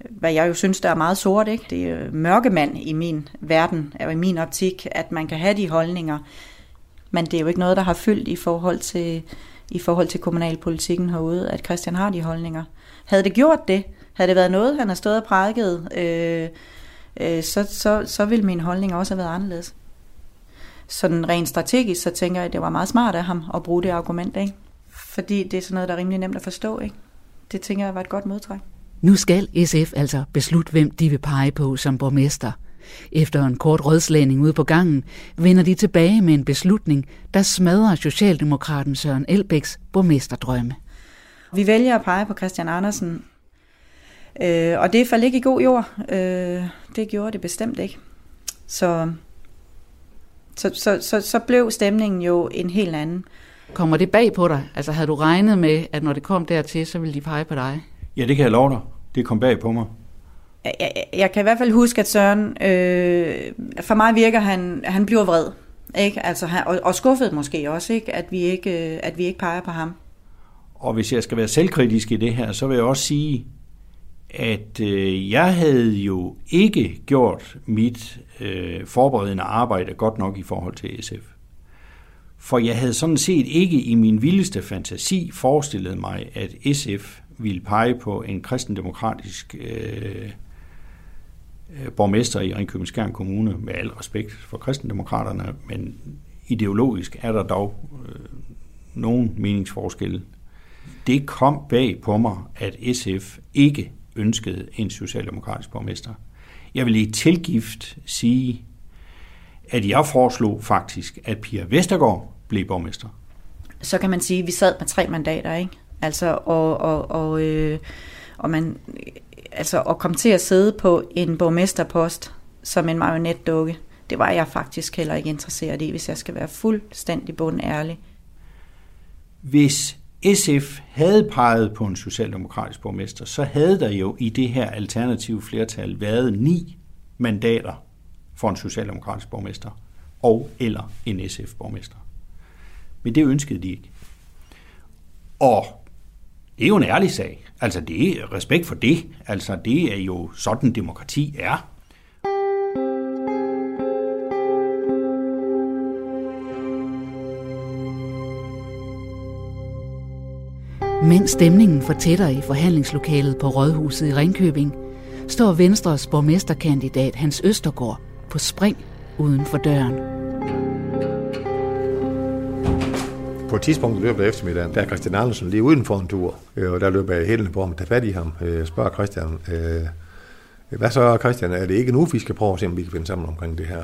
hvad jeg jo synes, der er meget sort. Ikke? Det er mørkemand i min verden, og i min optik, at man kan have de holdninger. Men det er jo ikke noget, der har fyldt i forhold til, i forhold til kommunalpolitikken herude, at Christian har de holdninger. Havde det gjort det, havde det været noget, han har stået og prædiket, øh, øh, så, så, så ville min holdning også have været anderledes. Sådan rent strategisk, så tænker jeg, at det var meget smart af ham at bruge det argument, ikke? Fordi det er sådan noget, der er rimelig nemt at forstå, ikke? Det tænker jeg var et godt modtræk. Nu skal SF altså beslutte, hvem de vil pege på som borgmester – efter en kort rådslagning ude på gangen, vender de tilbage med en beslutning, der smadrer Socialdemokraten Søren Elbæks borgmesterdrømme. Vi vælger at pege på Christian Andersen, øh, og det faldt ikke i god jord. Øh, det gjorde det bestemt ikke. Så, så, så, så, så blev stemningen jo en helt anden. Kommer det bag på dig? Altså havde du regnet med, at når det kom dertil, så ville de pege på dig? Ja, det kan jeg love dig. Det kom bag på mig jeg, jeg kan i hvert fald huske, at Søren, øh, for mig virker han, han bliver vred. Ikke? Altså, han, og, og skuffet måske også, ikke? At, vi ikke, øh, at vi ikke peger på ham. Og hvis jeg skal være selvkritisk i det her, så vil jeg også sige, at øh, jeg havde jo ikke gjort mit øh, forberedende arbejde godt nok i forhold til SF. For jeg havde sådan set ikke i min vildeste fantasi forestillet mig, at SF ville pege på en kristendemokratisk øh, øh borgmester i Ringkøbing Skjern Kommune, med al respekt for kristendemokraterne, men ideologisk er der dog øh, nogen meningsforskelle. Det kom bag på mig, at SF ikke ønskede en socialdemokratisk borgmester. Jeg vil i tilgift sige, at jeg foreslog faktisk, at Pia Vestergaard blev borgmester. Så kan man sige, at vi sad med tre mandater, ikke? Altså, og, og, og, øh, og man altså at komme til at sidde på en borgmesterpost som en marionetdukke, det var jeg faktisk heller ikke interesseret i, hvis jeg skal være fuldstændig ærlig. Hvis SF havde peget på en socialdemokratisk borgmester, så havde der jo i det her alternative flertal været ni mandater for en socialdemokratisk borgmester. og eller en SF-borgmester. Men det ønskede de ikke. Og det er jo en ærlig sag. Altså, det er respekt for det. Altså, det er jo sådan, demokrati er. Mens stemningen fortætter i forhandlingslokalet på Rådhuset i Ringkøbing, står Venstres borgmesterkandidat Hans Østergaard på spring uden for døren. På et tidspunkt i løbet af eftermiddagen, der er Christian Andersen lige uden for en tur, øh, og der løber jeg hælende på ham, tager fat i ham, øh, spørger Christian, øh, hvad så Christian, er det ikke nu, vi skal prøve at se, om vi kan finde sammen omkring det her?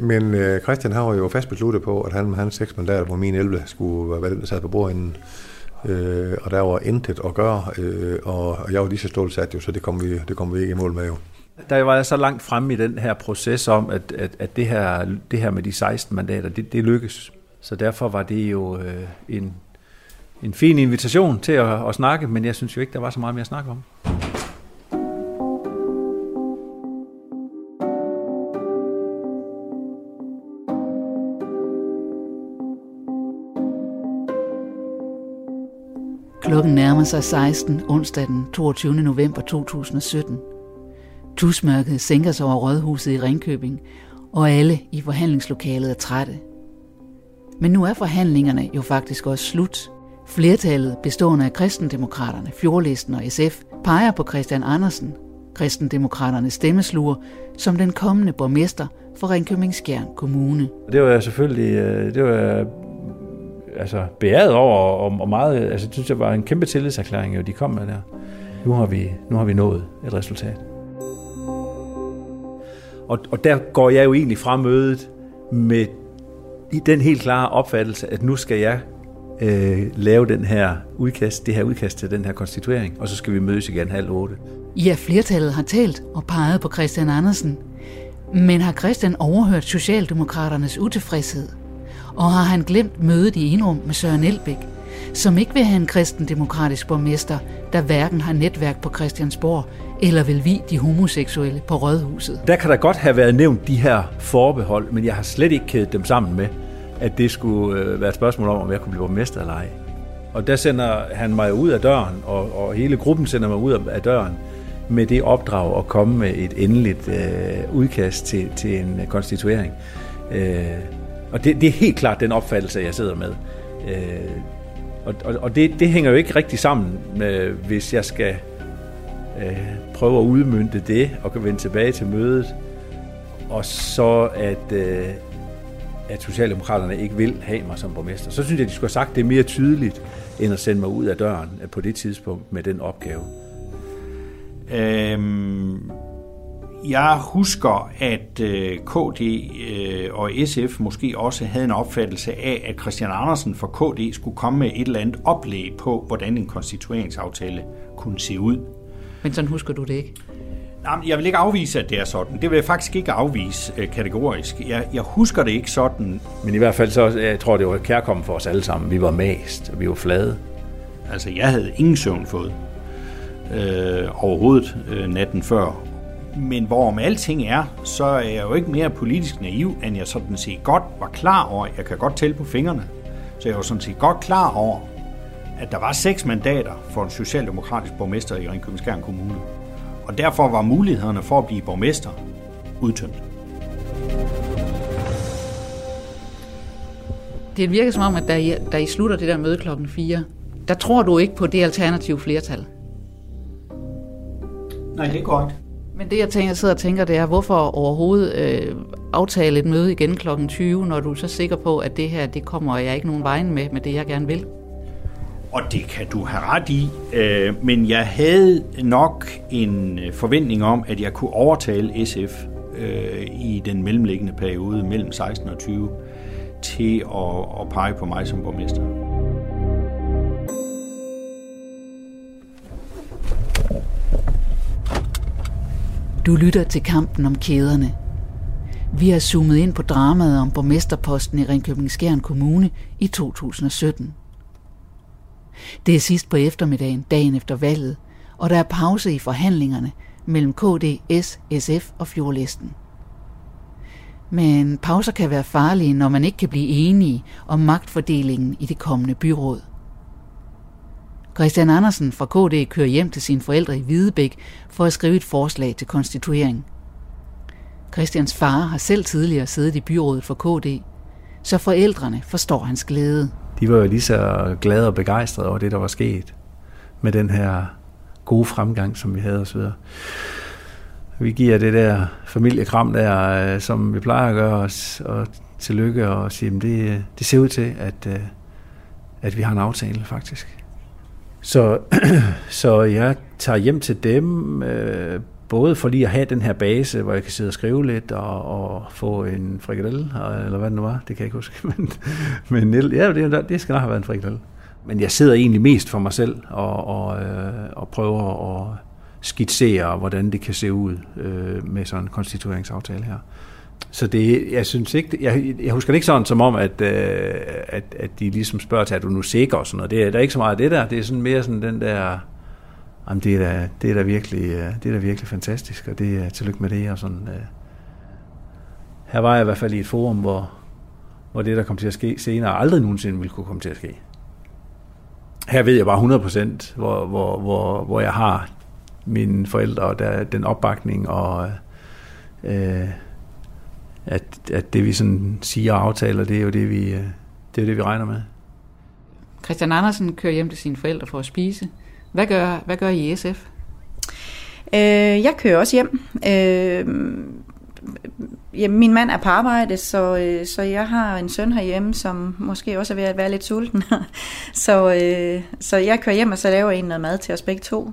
Men Christian har jo fast besluttet på, at han med hans seks mandater på min 11 skulle være den, der sad på bordenden. øh, og der var intet at gøre, øh, og jeg var lige så stålsat jo, så det kom, vi, det kom vi ikke i mål med jo. Der var jeg så langt fremme i den her proces om, at, at, at det, her, det her med de 16 mandater, det, det lykkes. Så derfor var det jo øh, en, en fin invitation til at, at snakke, men jeg synes jo ikke, der var så meget mere at snakke om. Klokken nærmer sig 16 onsdag den 22. november 2017. Tusmørket sænker sig over rådhuset i Ringkøbing, og alle i forhandlingslokalet er trætte. Men nu er forhandlingerne jo faktisk også slut. Flertallet bestående af kristendemokraterne, Fjordlisten og SF peger på Christian Andersen, kristendemokraternes stemmesluger, som den kommende borgmester for Ringkøbing Skjern Kommune. Det var jeg selvfølgelig øh, det var altså, beæret over, og, og meget, altså, det synes jeg var en kæmpe tillidserklæring, jo, de kom med der. Nu har vi, nu har vi nået et resultat. Og, og der går jeg jo egentlig fra mødet med i den helt klare opfattelse, at nu skal jeg øh, lave den her udkast, det her udkast til den her konstituering, og så skal vi mødes igen halv otte. Ja, flertallet har talt og peget på Christian Andersen. Men har Christian overhørt Socialdemokraternes utilfredshed? Og har han glemt mødet i Enrum med Søren Elbæk, som ikke vil have en kristendemokratisk borgmester, der hverken har netværk på Christiansborg eller vil vi de homoseksuelle på Rådhuset. Der kan der godt have været nævnt de her forbehold, men jeg har slet ikke kædet dem sammen med, at det skulle øh, være et spørgsmål om, om jeg kunne blive borgmester eller ej. Og der sender han mig ud af døren, og, og hele gruppen sender mig ud af døren med det opdrag at komme med et endeligt øh, udkast til, til en konstituering. Øh, og det, det er helt klart den opfattelse, jeg sidder med. Øh, og og, og det, det hænger jo ikke rigtig sammen, med, hvis jeg skal øh, prøve at udmynde det og kan vende tilbage til mødet, og så at, øh, at Socialdemokraterne ikke vil have mig som borgmester. Så synes jeg, de skulle have sagt det mere tydeligt, end at sende mig ud af døren øh, på det tidspunkt med den opgave. Øhm, jeg husker, at øh, KD øh, og SF måske også havde en opfattelse af, at Christian Andersen for KD skulle komme med et eller andet oplæg på, hvordan en konstitueringsaftale kunne se ud. Men sådan husker du det ikke? Nej, jeg vil ikke afvise, at det er sådan. Det vil jeg faktisk ikke afvise øh, kategorisk. Jeg, jeg husker det ikke sådan. Men i hvert fald så, jeg tror, det var kærkommen for os alle sammen. Vi var mast, og vi var flade. Altså, jeg havde ingen søvn fået øh, overhovedet øh, natten før, men hvorom alting er, så er jeg jo ikke mere politisk naiv, end jeg sådan set godt var klar over, jeg kan godt tælle på fingrene, så jeg var sådan set godt klar over, at der var seks mandater for en socialdemokratisk borgmester i Ringkøbing Kommune. Og derfor var mulighederne for at blive borgmester udtømt. Det virker som om, at da I, da I slutter det der møde klokken 4, der tror du ikke på det alternative flertal. Nej, det er godt. Men det, jeg tænker, jeg sidder og tænker, det er, hvorfor overhovedet øh, aftale et møde igen kl. 20, når du er så sikker på, at det her, det kommer jeg ikke nogen vejen med, med det, jeg gerne vil? Og det kan du have ret i, øh, men jeg havde nok en øh, forventning om, at jeg kunne overtale SF øh, i den mellemliggende periode mellem 16 og 20 til at, at pege på mig som borgmester. Du lytter til kampen om kæderne. Vi har zoomet ind på dramaet om borgmesterposten i Ringkøbing Skjern Kommune i 2017. Det er sidst på eftermiddagen, dagen efter valget, og der er pause i forhandlingerne mellem KD, S, SF og Fjordlisten. Men pauser kan være farlige, når man ikke kan blive enige om magtfordelingen i det kommende byråd. Christian Andersen fra KD kører hjem til sine forældre i Hvidebæk for at skrive et forslag til konstituering. Christians far har selv tidligere siddet i byrådet for KD, så forældrene forstår hans glæde. De var jo lige så glade og begejstrede over det, der var sket med den her gode fremgang, som vi havde osv. Vi giver det der familiekram der, øh, som vi plejer at gøre os, og tillykke og sige, at det, det ser ud til, at, øh, at vi har en aftale faktisk. Så, så jeg tager hjem til dem, øh, både for lige at have den her base, hvor jeg kan sidde og skrive lidt og, og få en frikadelle, eller hvad det nu var, det kan jeg ikke huske. Men, men ja, det, det skal nok have været en frikadelle. Men jeg sidder egentlig mest for mig selv og, og, øh, og prøver at skitsere, hvordan det kan se ud øh, med sådan en konstitueringsaftale her. Så det, jeg synes ikke, jeg, jeg husker det ikke sådan som om, at, øh, at, at de ligesom spørger til, at du nu sikker og sådan noget. Det er der er ikke så meget af det der. Det er sådan mere sådan den der, jamen det er da, det er da virkelig, øh, det er da virkelig fantastisk, og det er tillykke med det og sådan. Øh. Her var jeg i hvert fald i et forum, hvor, hvor det, der kom til at ske senere, aldrig nogensinde ville kunne komme til at ske. Her ved jeg bare 100%, hvor, hvor, hvor, hvor jeg har mine forældre og der, den opbakning og øh, at, at det vi sådan siger og aftaler, det er jo det vi, øh, det er det, vi regner med. Christian Andersen kører hjem til sine forældre for at spise. Hvad gør, hvad gør I SF? Øh, jeg kører også hjem. Øh, ja, min mand er på arbejde, så, øh, så jeg har en søn herhjemme, som måske også er ved at være lidt sulten. så, øh, så jeg kører hjem, og så laver en noget mad til os begge to.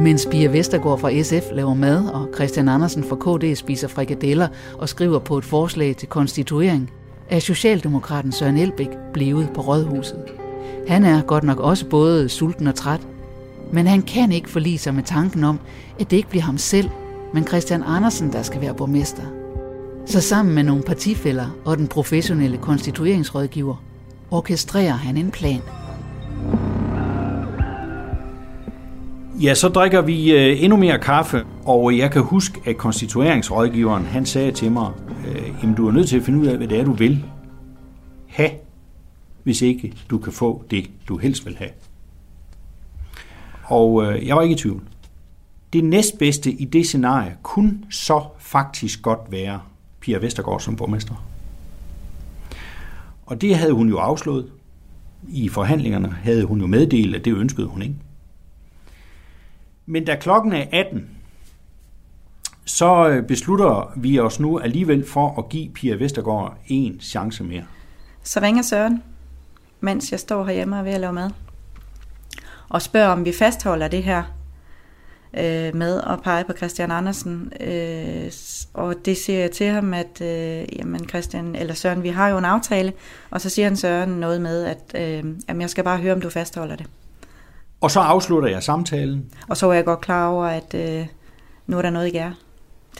Mens Pia Vestergaard fra SF laver mad, og Christian Andersen fra KD spiser frikadeller og skriver på et forslag til konstituering, er Socialdemokraten Søren Elbæk blevet på rådhuset. Han er godt nok også både sulten og træt, men han kan ikke forlige sig med tanken om, at det ikke bliver ham selv, men Christian Andersen, der skal være borgmester. Så sammen med nogle partifælder og den professionelle konstitueringsrådgiver, orkestrerer han en plan – Ja, så drikker vi øh, endnu mere kaffe, og øh, jeg kan huske, at konstitueringsrådgiveren, han sagde til mig, øh, at du er nødt til at finde ud af, hvad det er, du vil have, hvis ikke du kan få det, du helst vil have. Og øh, jeg var ikke i tvivl. Det næstbedste i det scenarie kunne så faktisk godt være Pia Vestergaard som borgmester. Og det havde hun jo afslået. I forhandlingerne havde hun jo meddelt, at det ønskede hun ikke. Men da klokken er 18, så øh, beslutter vi os nu alligevel for at give Pia Vestergaard en chance mere. Så ringer Søren, mens jeg står herhjemme og er ved at lave mad, og spørger, om vi fastholder det her øh, med at pege på Christian Andersen. Øh, og det siger jeg til ham, at øh, jamen Christian, eller Søren, vi har jo en aftale, og så siger han Søren noget med, at øh, jamen jeg skal bare høre, om du fastholder det. Og så afslutter jeg samtalen. Og så var jeg godt klar over, at øh, nu er der noget i gær.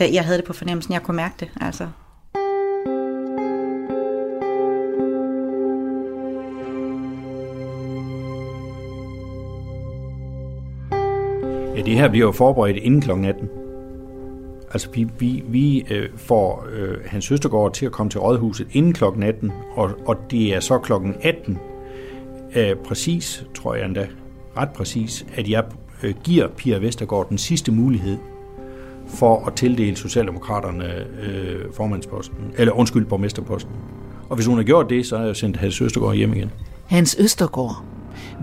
Jeg havde det på fornemmelsen, jeg kunne mærke det. Altså. Ja, det her bliver jo forberedt inden kl. 18. Altså, vi, vi, vi øh, får øh, hans søstergård til at komme til rådhuset inden kl. 18, og, og det er så kl. 18, øh, præcis, tror jeg endda, ret præcis, at jeg øh, giver Pia Vestergaard den sidste mulighed for at tildele Socialdemokraterne øh, formandsposten, eller undskyld, borgmesterposten. Og hvis hun har gjort det, så har jeg sendt Hans Østergaard hjem igen. Hans Østergaard,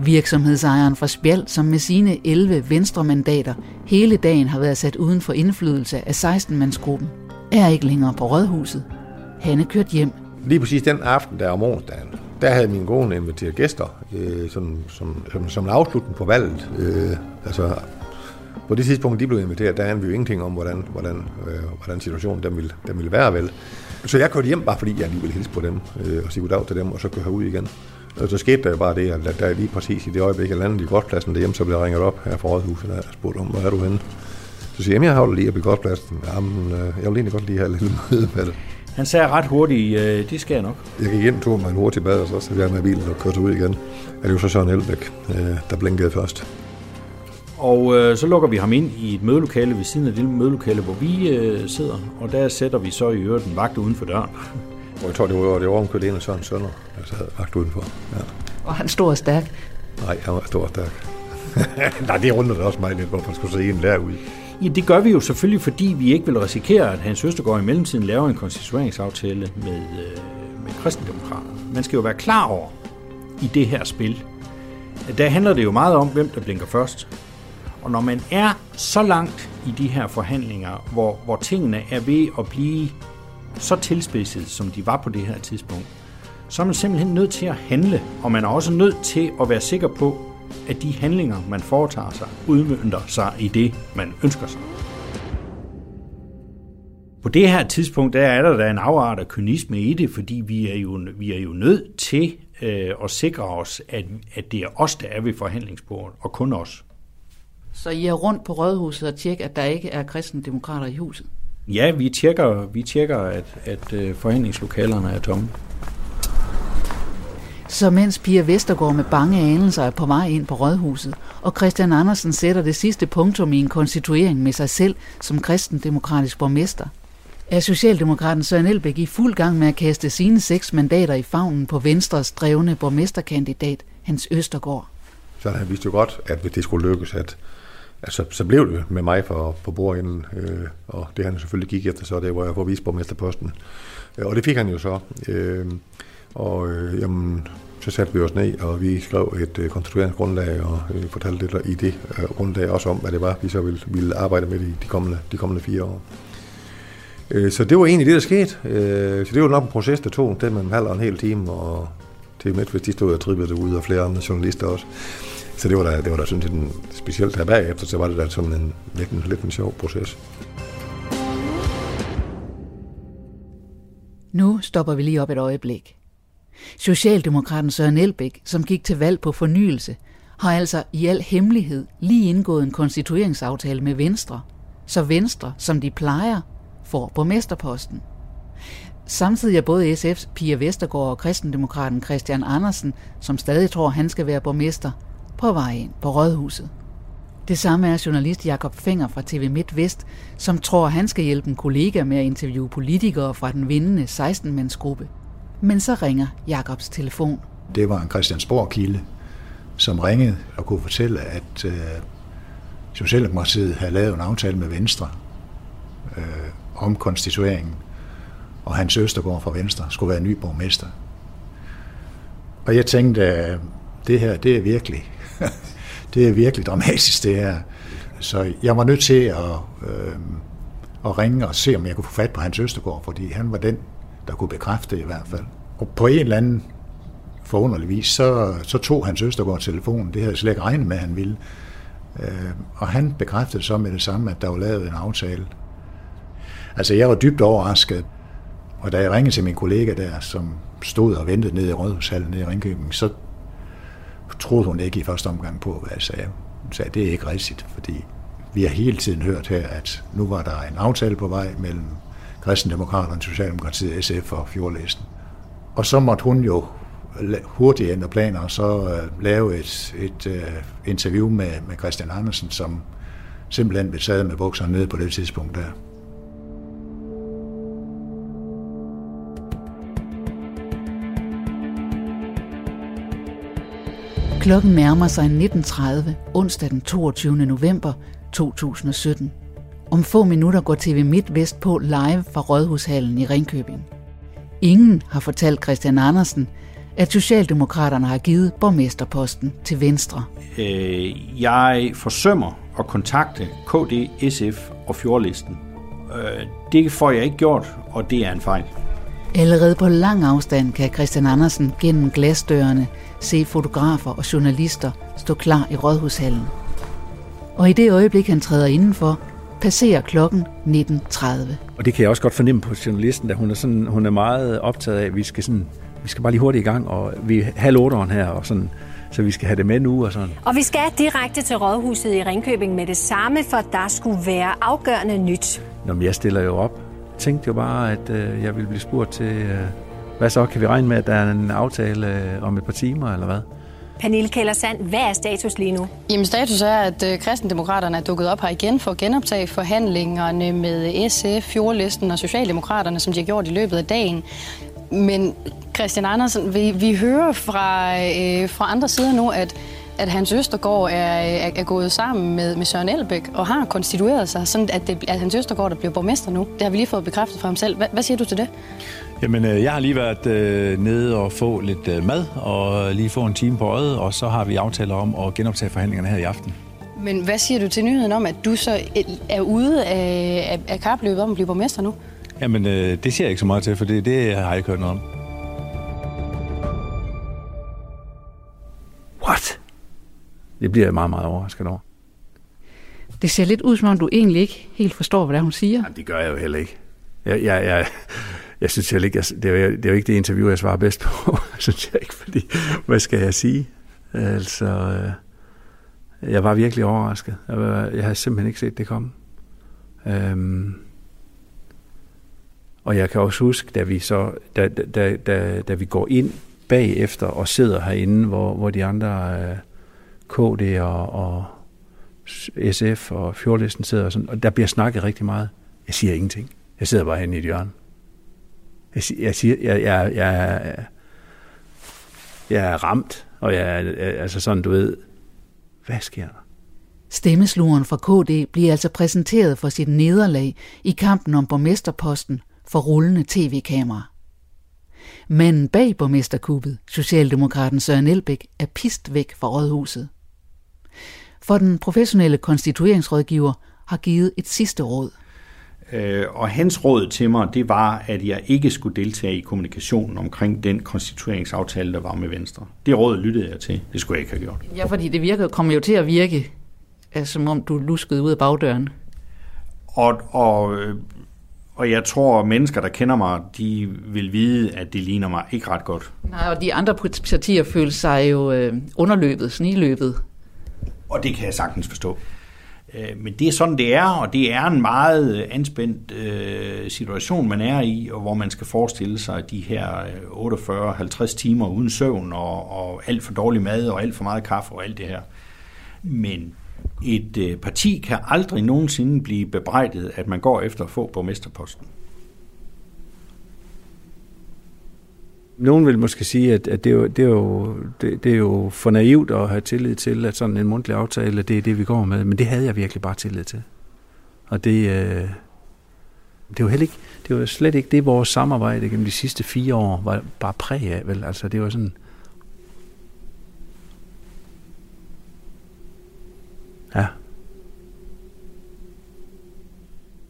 virksomhedsejeren fra Spjald, som med sine 11 venstremandater hele dagen har været sat uden for indflydelse af 16-mandsgruppen, er ikke længere på rådhuset. Han er kørt hjem. Lige præcis den aften der om onsdagen, der havde min kone inviteret gæster øh, som, som, som, som en afslutning på valget. Øh, altså, på det tidspunkt, de blev inviteret, der anede vi jo ingenting om, hvordan, hvordan, øh, hvordan situationen den ville, den ville være vel. Så jeg kørte hjem bare fordi, jeg lige ville hilse på dem øh, og sige goddag til dem, og så køre herud igen. Og så skete der jo bare det, at der lige præcis i det øjeblik, jeg landede i godspladsen derhjemme, så blev jeg ringet op her fra rådhuset, og spurgt om, hvor er du henne? Så siger jeg, jeg holder lige op i godspladsen. Jamen, øh, jeg vil egentlig godt lige have lidt møde med det. Han sagde ret hurtigt, øh, det skal jeg nok. Jeg gik ind, tog mig en hurtig bad, og så satte jeg med bilen og kørte ud igen. Er det jo så Søren Elbæk, øh, der blinkede først. Og øh, så lukker vi ham ind i et mødelokale ved siden af det mødelokale, hvor vi øh, sidder. Og der sætter vi så i øvrigt en vagt uden for døren. Og jeg tror, det var, det var omkørt en af Søren Sønder, der sad vagt udenfor. Ja. Og han stor og stærk. Nej, han var stor og stærk. Nej, det rundede også mig lidt, hvorfor man skulle se en derude. Ja, det gør vi jo selvfølgelig, fordi vi ikke vil risikere, at Hans Østergaard i mellemtiden laver en konstitueringsaftale med, øh, med kristendemokraterne. Man skal jo være klar over i det her spil, at der handler det jo meget om, hvem der blinker først. Og når man er så langt i de her forhandlinger, hvor, hvor tingene er ved at blive så tilspidset, som de var på det her tidspunkt, så er man simpelthen nødt til at handle, og man er også nødt til at være sikker på, at de handlinger, man foretager sig, udmyndter sig i det, man ønsker sig. På det her tidspunkt, der er der da en afart af kynisme i det, fordi vi er jo, vi er jo nødt til øh, at sikre os, at, at det er os, der er ved forhandlingsbordet, og kun os. Så I er rundt på rådhuset og tjekker, at der ikke er kristendemokrater i huset? Ja, vi tjekker, vi tjekker at, at øh, forhandlingslokalerne er tomme. Så mens Pia Vestergaard med bange anelser er på vej ind på rådhuset, og Christian Andersen sætter det sidste punktum i en konstituering med sig selv som kristendemokratisk borgmester, er Socialdemokraten Søren Elbæk i fuld gang med at kaste sine seks mandater i favnen på Venstres drevne borgmesterkandidat Hans Østergaard. Så han vidste jo godt, at hvis det skulle lykkes, at at så blev det med mig for, på bordenden, øh, og det han selvfølgelig gik efter, så det var jeg får vist borgmesterposten. Øh, og det fik han jo så. Øh, og øh, jamen, så satte vi os ned, og vi skrev et øh, konstitueringsgrundlag, og øh, fortalte lidt i det øh, grundlag også om, hvad det var, vi så ville, ville arbejde med de, de, kommende, de kommende fire år. Øh, så det var egentlig det, der skete. Øh, så det var nok en proces, der tog den med en halv og en hel time, og til midt, hvis de stod og trippede derude, og flere andre journalister også. Så det var da, det var da sådan en specielt her bagefter, så var det da sådan en lidt, en, lidt en sjov proces. Nu stopper vi lige op et øjeblik. Socialdemokraten Søren Elbæk, som gik til valg på fornyelse, har altså i al hemmelighed lige indgået en konstitueringsaftale med Venstre, så Venstre, som de plejer, får borgmesterposten. Samtidig er både SF's Pia Vestergaard og kristendemokraten Christian Andersen, som stadig tror, han skal være borgmester, på vej ind på Rådhuset. Det samme er journalist Jakob Fenger fra TV MidtVest, som tror, han skal hjælpe en kollega med at interviewe politikere fra den vindende 16-mandsgruppe. Men så ringer Jakobs telefon. Det var en Christiansborg-kilde, som ringede og kunne fortælle, at øh, Socialdemokratiet havde lavet en aftale med Venstre øh, om konstitueringen, og Hans Østergaard fra Venstre skulle være ny borgmester. Og jeg tænkte, at det her, det er virkelig, det er virkelig dramatisk, det her. Så jeg var nødt til at, øh, at ringe og se, om jeg kunne få fat på Hans Østergaard, fordi han var den, der kunne bekræfte det i hvert fald. Og på en eller anden forunderlig vis, så, så tog Hans Østergaard telefonen. Det havde jeg slet ikke regnet med, at han ville. Øh, og han bekræftede så med det samme, at der var lavet en aftale. Altså, jeg var dybt overrasket. Og da jeg ringede til min kollega der, som stod og ventede nede i Rådhushallen nede i Ringkøbing, så troede hun ikke i første omgang på, hvad jeg sagde. Hun sagde, det er ikke rigtigt, fordi vi har hele tiden hørt her, at nu var der en aftale på vej mellem Kristendemokraterne, Socialdemokratiet, SF og Fjordlæsen. Og så måtte hun jo hurtigt ændre planer og så uh, lave et, et uh, interview med, med Christian Andersen, som simpelthen blev taget med bukserne nede på det tidspunkt der. Klokken nærmer sig 19.30 onsdag den 22. november 2017. Om få minutter går TV MidtVest på live fra Rådhushallen i Ringkøbing. Ingen har fortalt Christian Andersen, at Socialdemokraterne har givet borgmesterposten til Venstre. Øh, jeg forsømmer at kontakte KD, SF og Fjordlisten. Øh, det får jeg ikke gjort, og det er en fejl. Allerede på lang afstand kan Christian Andersen gennem glasdørene se fotografer og journalister stå klar i Rådhushallen. Og i det øjeblik, han træder indenfor, passerer klokken 19.30. Og det kan jeg også godt fornemme på journalisten, at hun er, sådan, hun er meget optaget af, at vi skal, sådan, vi skal bare lige hurtigt i gang, og vi er halv otteren her, og sådan, så vi skal have det med nu og sådan. Og vi skal direkte til Rådhuset i Ringkøbing med det samme, for der skulle være afgørende nyt. Nå, men jeg stiller jo op tænkte jo bare, at øh, jeg ville blive spurgt til, øh, hvad så, kan vi regne med, at der er en aftale øh, om et par timer, eller hvad? Pernille Kæller Sand, hvad er status lige nu? Jamen status er, at øh, kristendemokraterne er dukket op her igen for at genoptage forhandlingerne med SF, Fjordlisten og Socialdemokraterne, som de har gjort i løbet af dagen. Men Christian Andersen, vi, vi hører fra, øh, fra andre sider nu, at at Hans Østergaard er, er, er gået sammen med, med Søren Elbæk og har konstitueret sig, sådan at, det, at Hans Østergaard der bliver borgmester nu. Det har vi lige fået bekræftet fra ham selv. Hvad, hvad siger du til det? Jamen, øh, jeg har lige været øh, nede og få lidt øh, mad, og lige få en time på øjet, og så har vi aftaler om at genoptage forhandlingerne her i aften. Men hvad siger du til nyheden om, at du så er ude af, af, af kapløbet om at blive borgmester nu? Jamen, øh, det siger jeg ikke så meget til, for det, det har jeg ikke hørt noget om. Det bliver jeg meget, meget overrasket over. Det ser lidt ud, som om du egentlig ikke helt forstår, hvad hun siger. Jamen, det gør jeg jo heller ikke. Jeg, jeg, jeg, jeg synes heller ikke, jeg, det, er det er jo ikke det interview, jeg svarer bedst på, synes jeg ikke, fordi, hvad skal jeg sige? Altså, øh, jeg var virkelig overrasket. Jeg, var, jeg havde simpelthen ikke set det komme. Øhm, og jeg kan også huske, da vi så, da, da, da, da vi går ind bagefter og sidder herinde, hvor, hvor de andre øh, KD og, og SF og Fjordlisten sidder og sådan, og der bliver snakket rigtig meget. Jeg siger ingenting. Jeg sidder bare henne i et hjørne. Jeg, jeg siger, jeg, jeg, jeg, jeg er ramt, og jeg er altså sådan, du ved, hvad sker der? Stemmesluren fra KD bliver altså præsenteret for sit nederlag i kampen om borgmesterposten for rullende tv-kamera. Manden bag borgmesterkuppet, Socialdemokraten Søren Elbæk, er pist væk fra rådhuset. For den professionelle konstitueringsrådgiver har givet et sidste råd. Øh, og hans råd til mig, det var, at jeg ikke skulle deltage i kommunikationen omkring den konstitueringsaftale, der var med Venstre. Det råd lyttede jeg til. Det skulle jeg ikke have gjort. Ja, fordi det virker, kommer jo til at virke, altså, som om du luskede ud af bagdøren. Og, og, og jeg tror, at mennesker, der kender mig, de vil vide, at det ligner mig ikke ret godt. Nej, og de andre partier føler sig jo øh, underløbet, sniløbet. Og det kan jeg sagtens forstå. Øh, men det er sådan, det er, og det er en meget øh, anspændt øh, situation, man er i, og hvor man skal forestille sig de her øh, 48-50 timer uden søvn, og, og alt for dårlig mad, og alt for meget kaffe, og alt det her. Men et parti kan aldrig nogensinde blive bebrejdet, at man går efter at få borgmesterposten. Nogen vil måske sige, at, at det, er jo, det, er jo, det, det er jo for naivt at have tillid til, at sådan en mundtlig aftale, det er det, vi går med. Men det havde jeg virkelig bare tillid til. Og det, øh, det var heller ikke, det var slet ikke det, vores samarbejde gennem de sidste fire år var bare præg af, vel? Altså, det var sådan... Ja.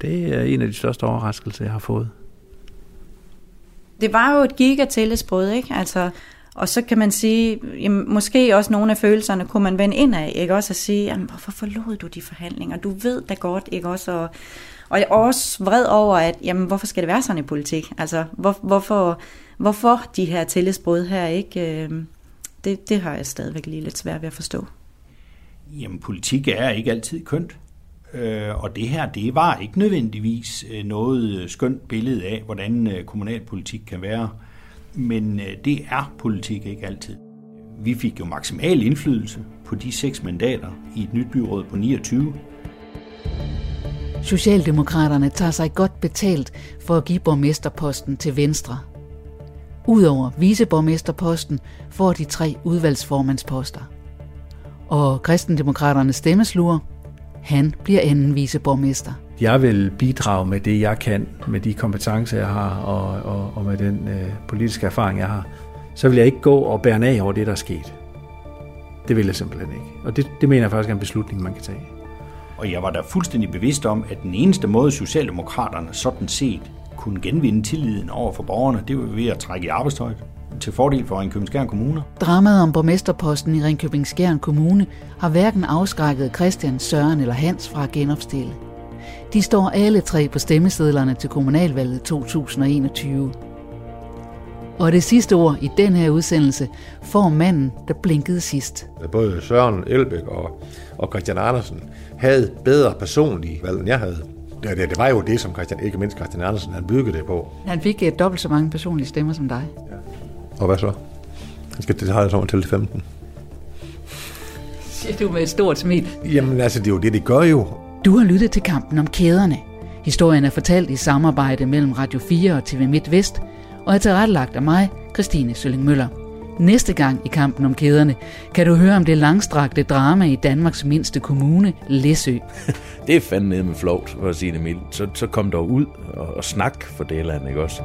Det er en af de største overraskelser, jeg har fået det var jo et gigatillidsbrud, ikke? Altså, og så kan man sige, jamen, måske også nogle af følelserne kunne man vende ind af, ikke? Også at sige, jamen, hvorfor forlod du de forhandlinger? Du ved da godt, ikke? Også, og, og jeg er også vred over, at jamen, hvorfor skal det være sådan i politik? Altså, hvor, hvorfor, hvorfor de her tillidsbrud her, ikke? Øhm, det, det har jeg stadigvæk lige lidt svært ved at forstå. Jamen, politik er ikke altid kønt. Øh, og det her, det var ikke nødvendigvis øh, noget øh, skønt billede af, hvordan øh, kommunalpolitik kan være. Men det er politik ikke altid. Vi fik jo maksimal indflydelse på de seks mandater i et nyt byråd på 29. Socialdemokraterne tager sig godt betalt for at give borgmesterposten til Venstre. Udover viceborgmesterposten får de tre udvalgsformandsposter. Og kristendemokraternes stemmeslure han bliver anden viceborgmester. Jeg vil bidrage med det, jeg kan, med de kompetencer, jeg har, og, og, og med den øh, politiske erfaring, jeg har. Så vil jeg ikke gå og bære af over det, der er sket. Det vil jeg simpelthen ikke. Og det, det mener jeg faktisk er en beslutning, man kan tage. Og jeg var da fuldstændig bevidst om, at den eneste måde, Socialdemokraterne sådan set kunne genvinde tilliden over for borgerne, det var ved at trække i arbejdstøjet til fordel for Ringkøbing Skjern Kommune. Dramaet om borgmesterposten i Ringkøbing Skjern Kommune har hverken afskrækket Christian, Søren eller Hans fra at genopstille. De står alle tre på stemmesedlerne til kommunalvalget 2021. Og det sidste ord i den her udsendelse får manden, der blinkede sidst. Både Søren Elbæk og, og Christian Andersen havde bedre personlige valg, end jeg havde. det, det, det var jo det, som Christian, ikke mindst Christian Andersen, han byggede det på. Han fik et dobbelt så mange personlige stemmer som dig. Og hvad så? Han skal det har jeg så til 15. Siger du med et stort smil. Jamen altså, det er jo det, det gør jo. Du har lyttet til kampen om kæderne. Historien er fortalt i samarbejde mellem Radio 4 og TV MidtVest, og er tilrettelagt af mig, Christine Sølling Møller. Næste gang i kampen om kæderne kan du høre om det langstrakte drama i Danmarks mindste kommune, Læsø. det er fandme med flovt, for at sige det mildt. Så, så kom der ud og, og snak for det land, ikke også?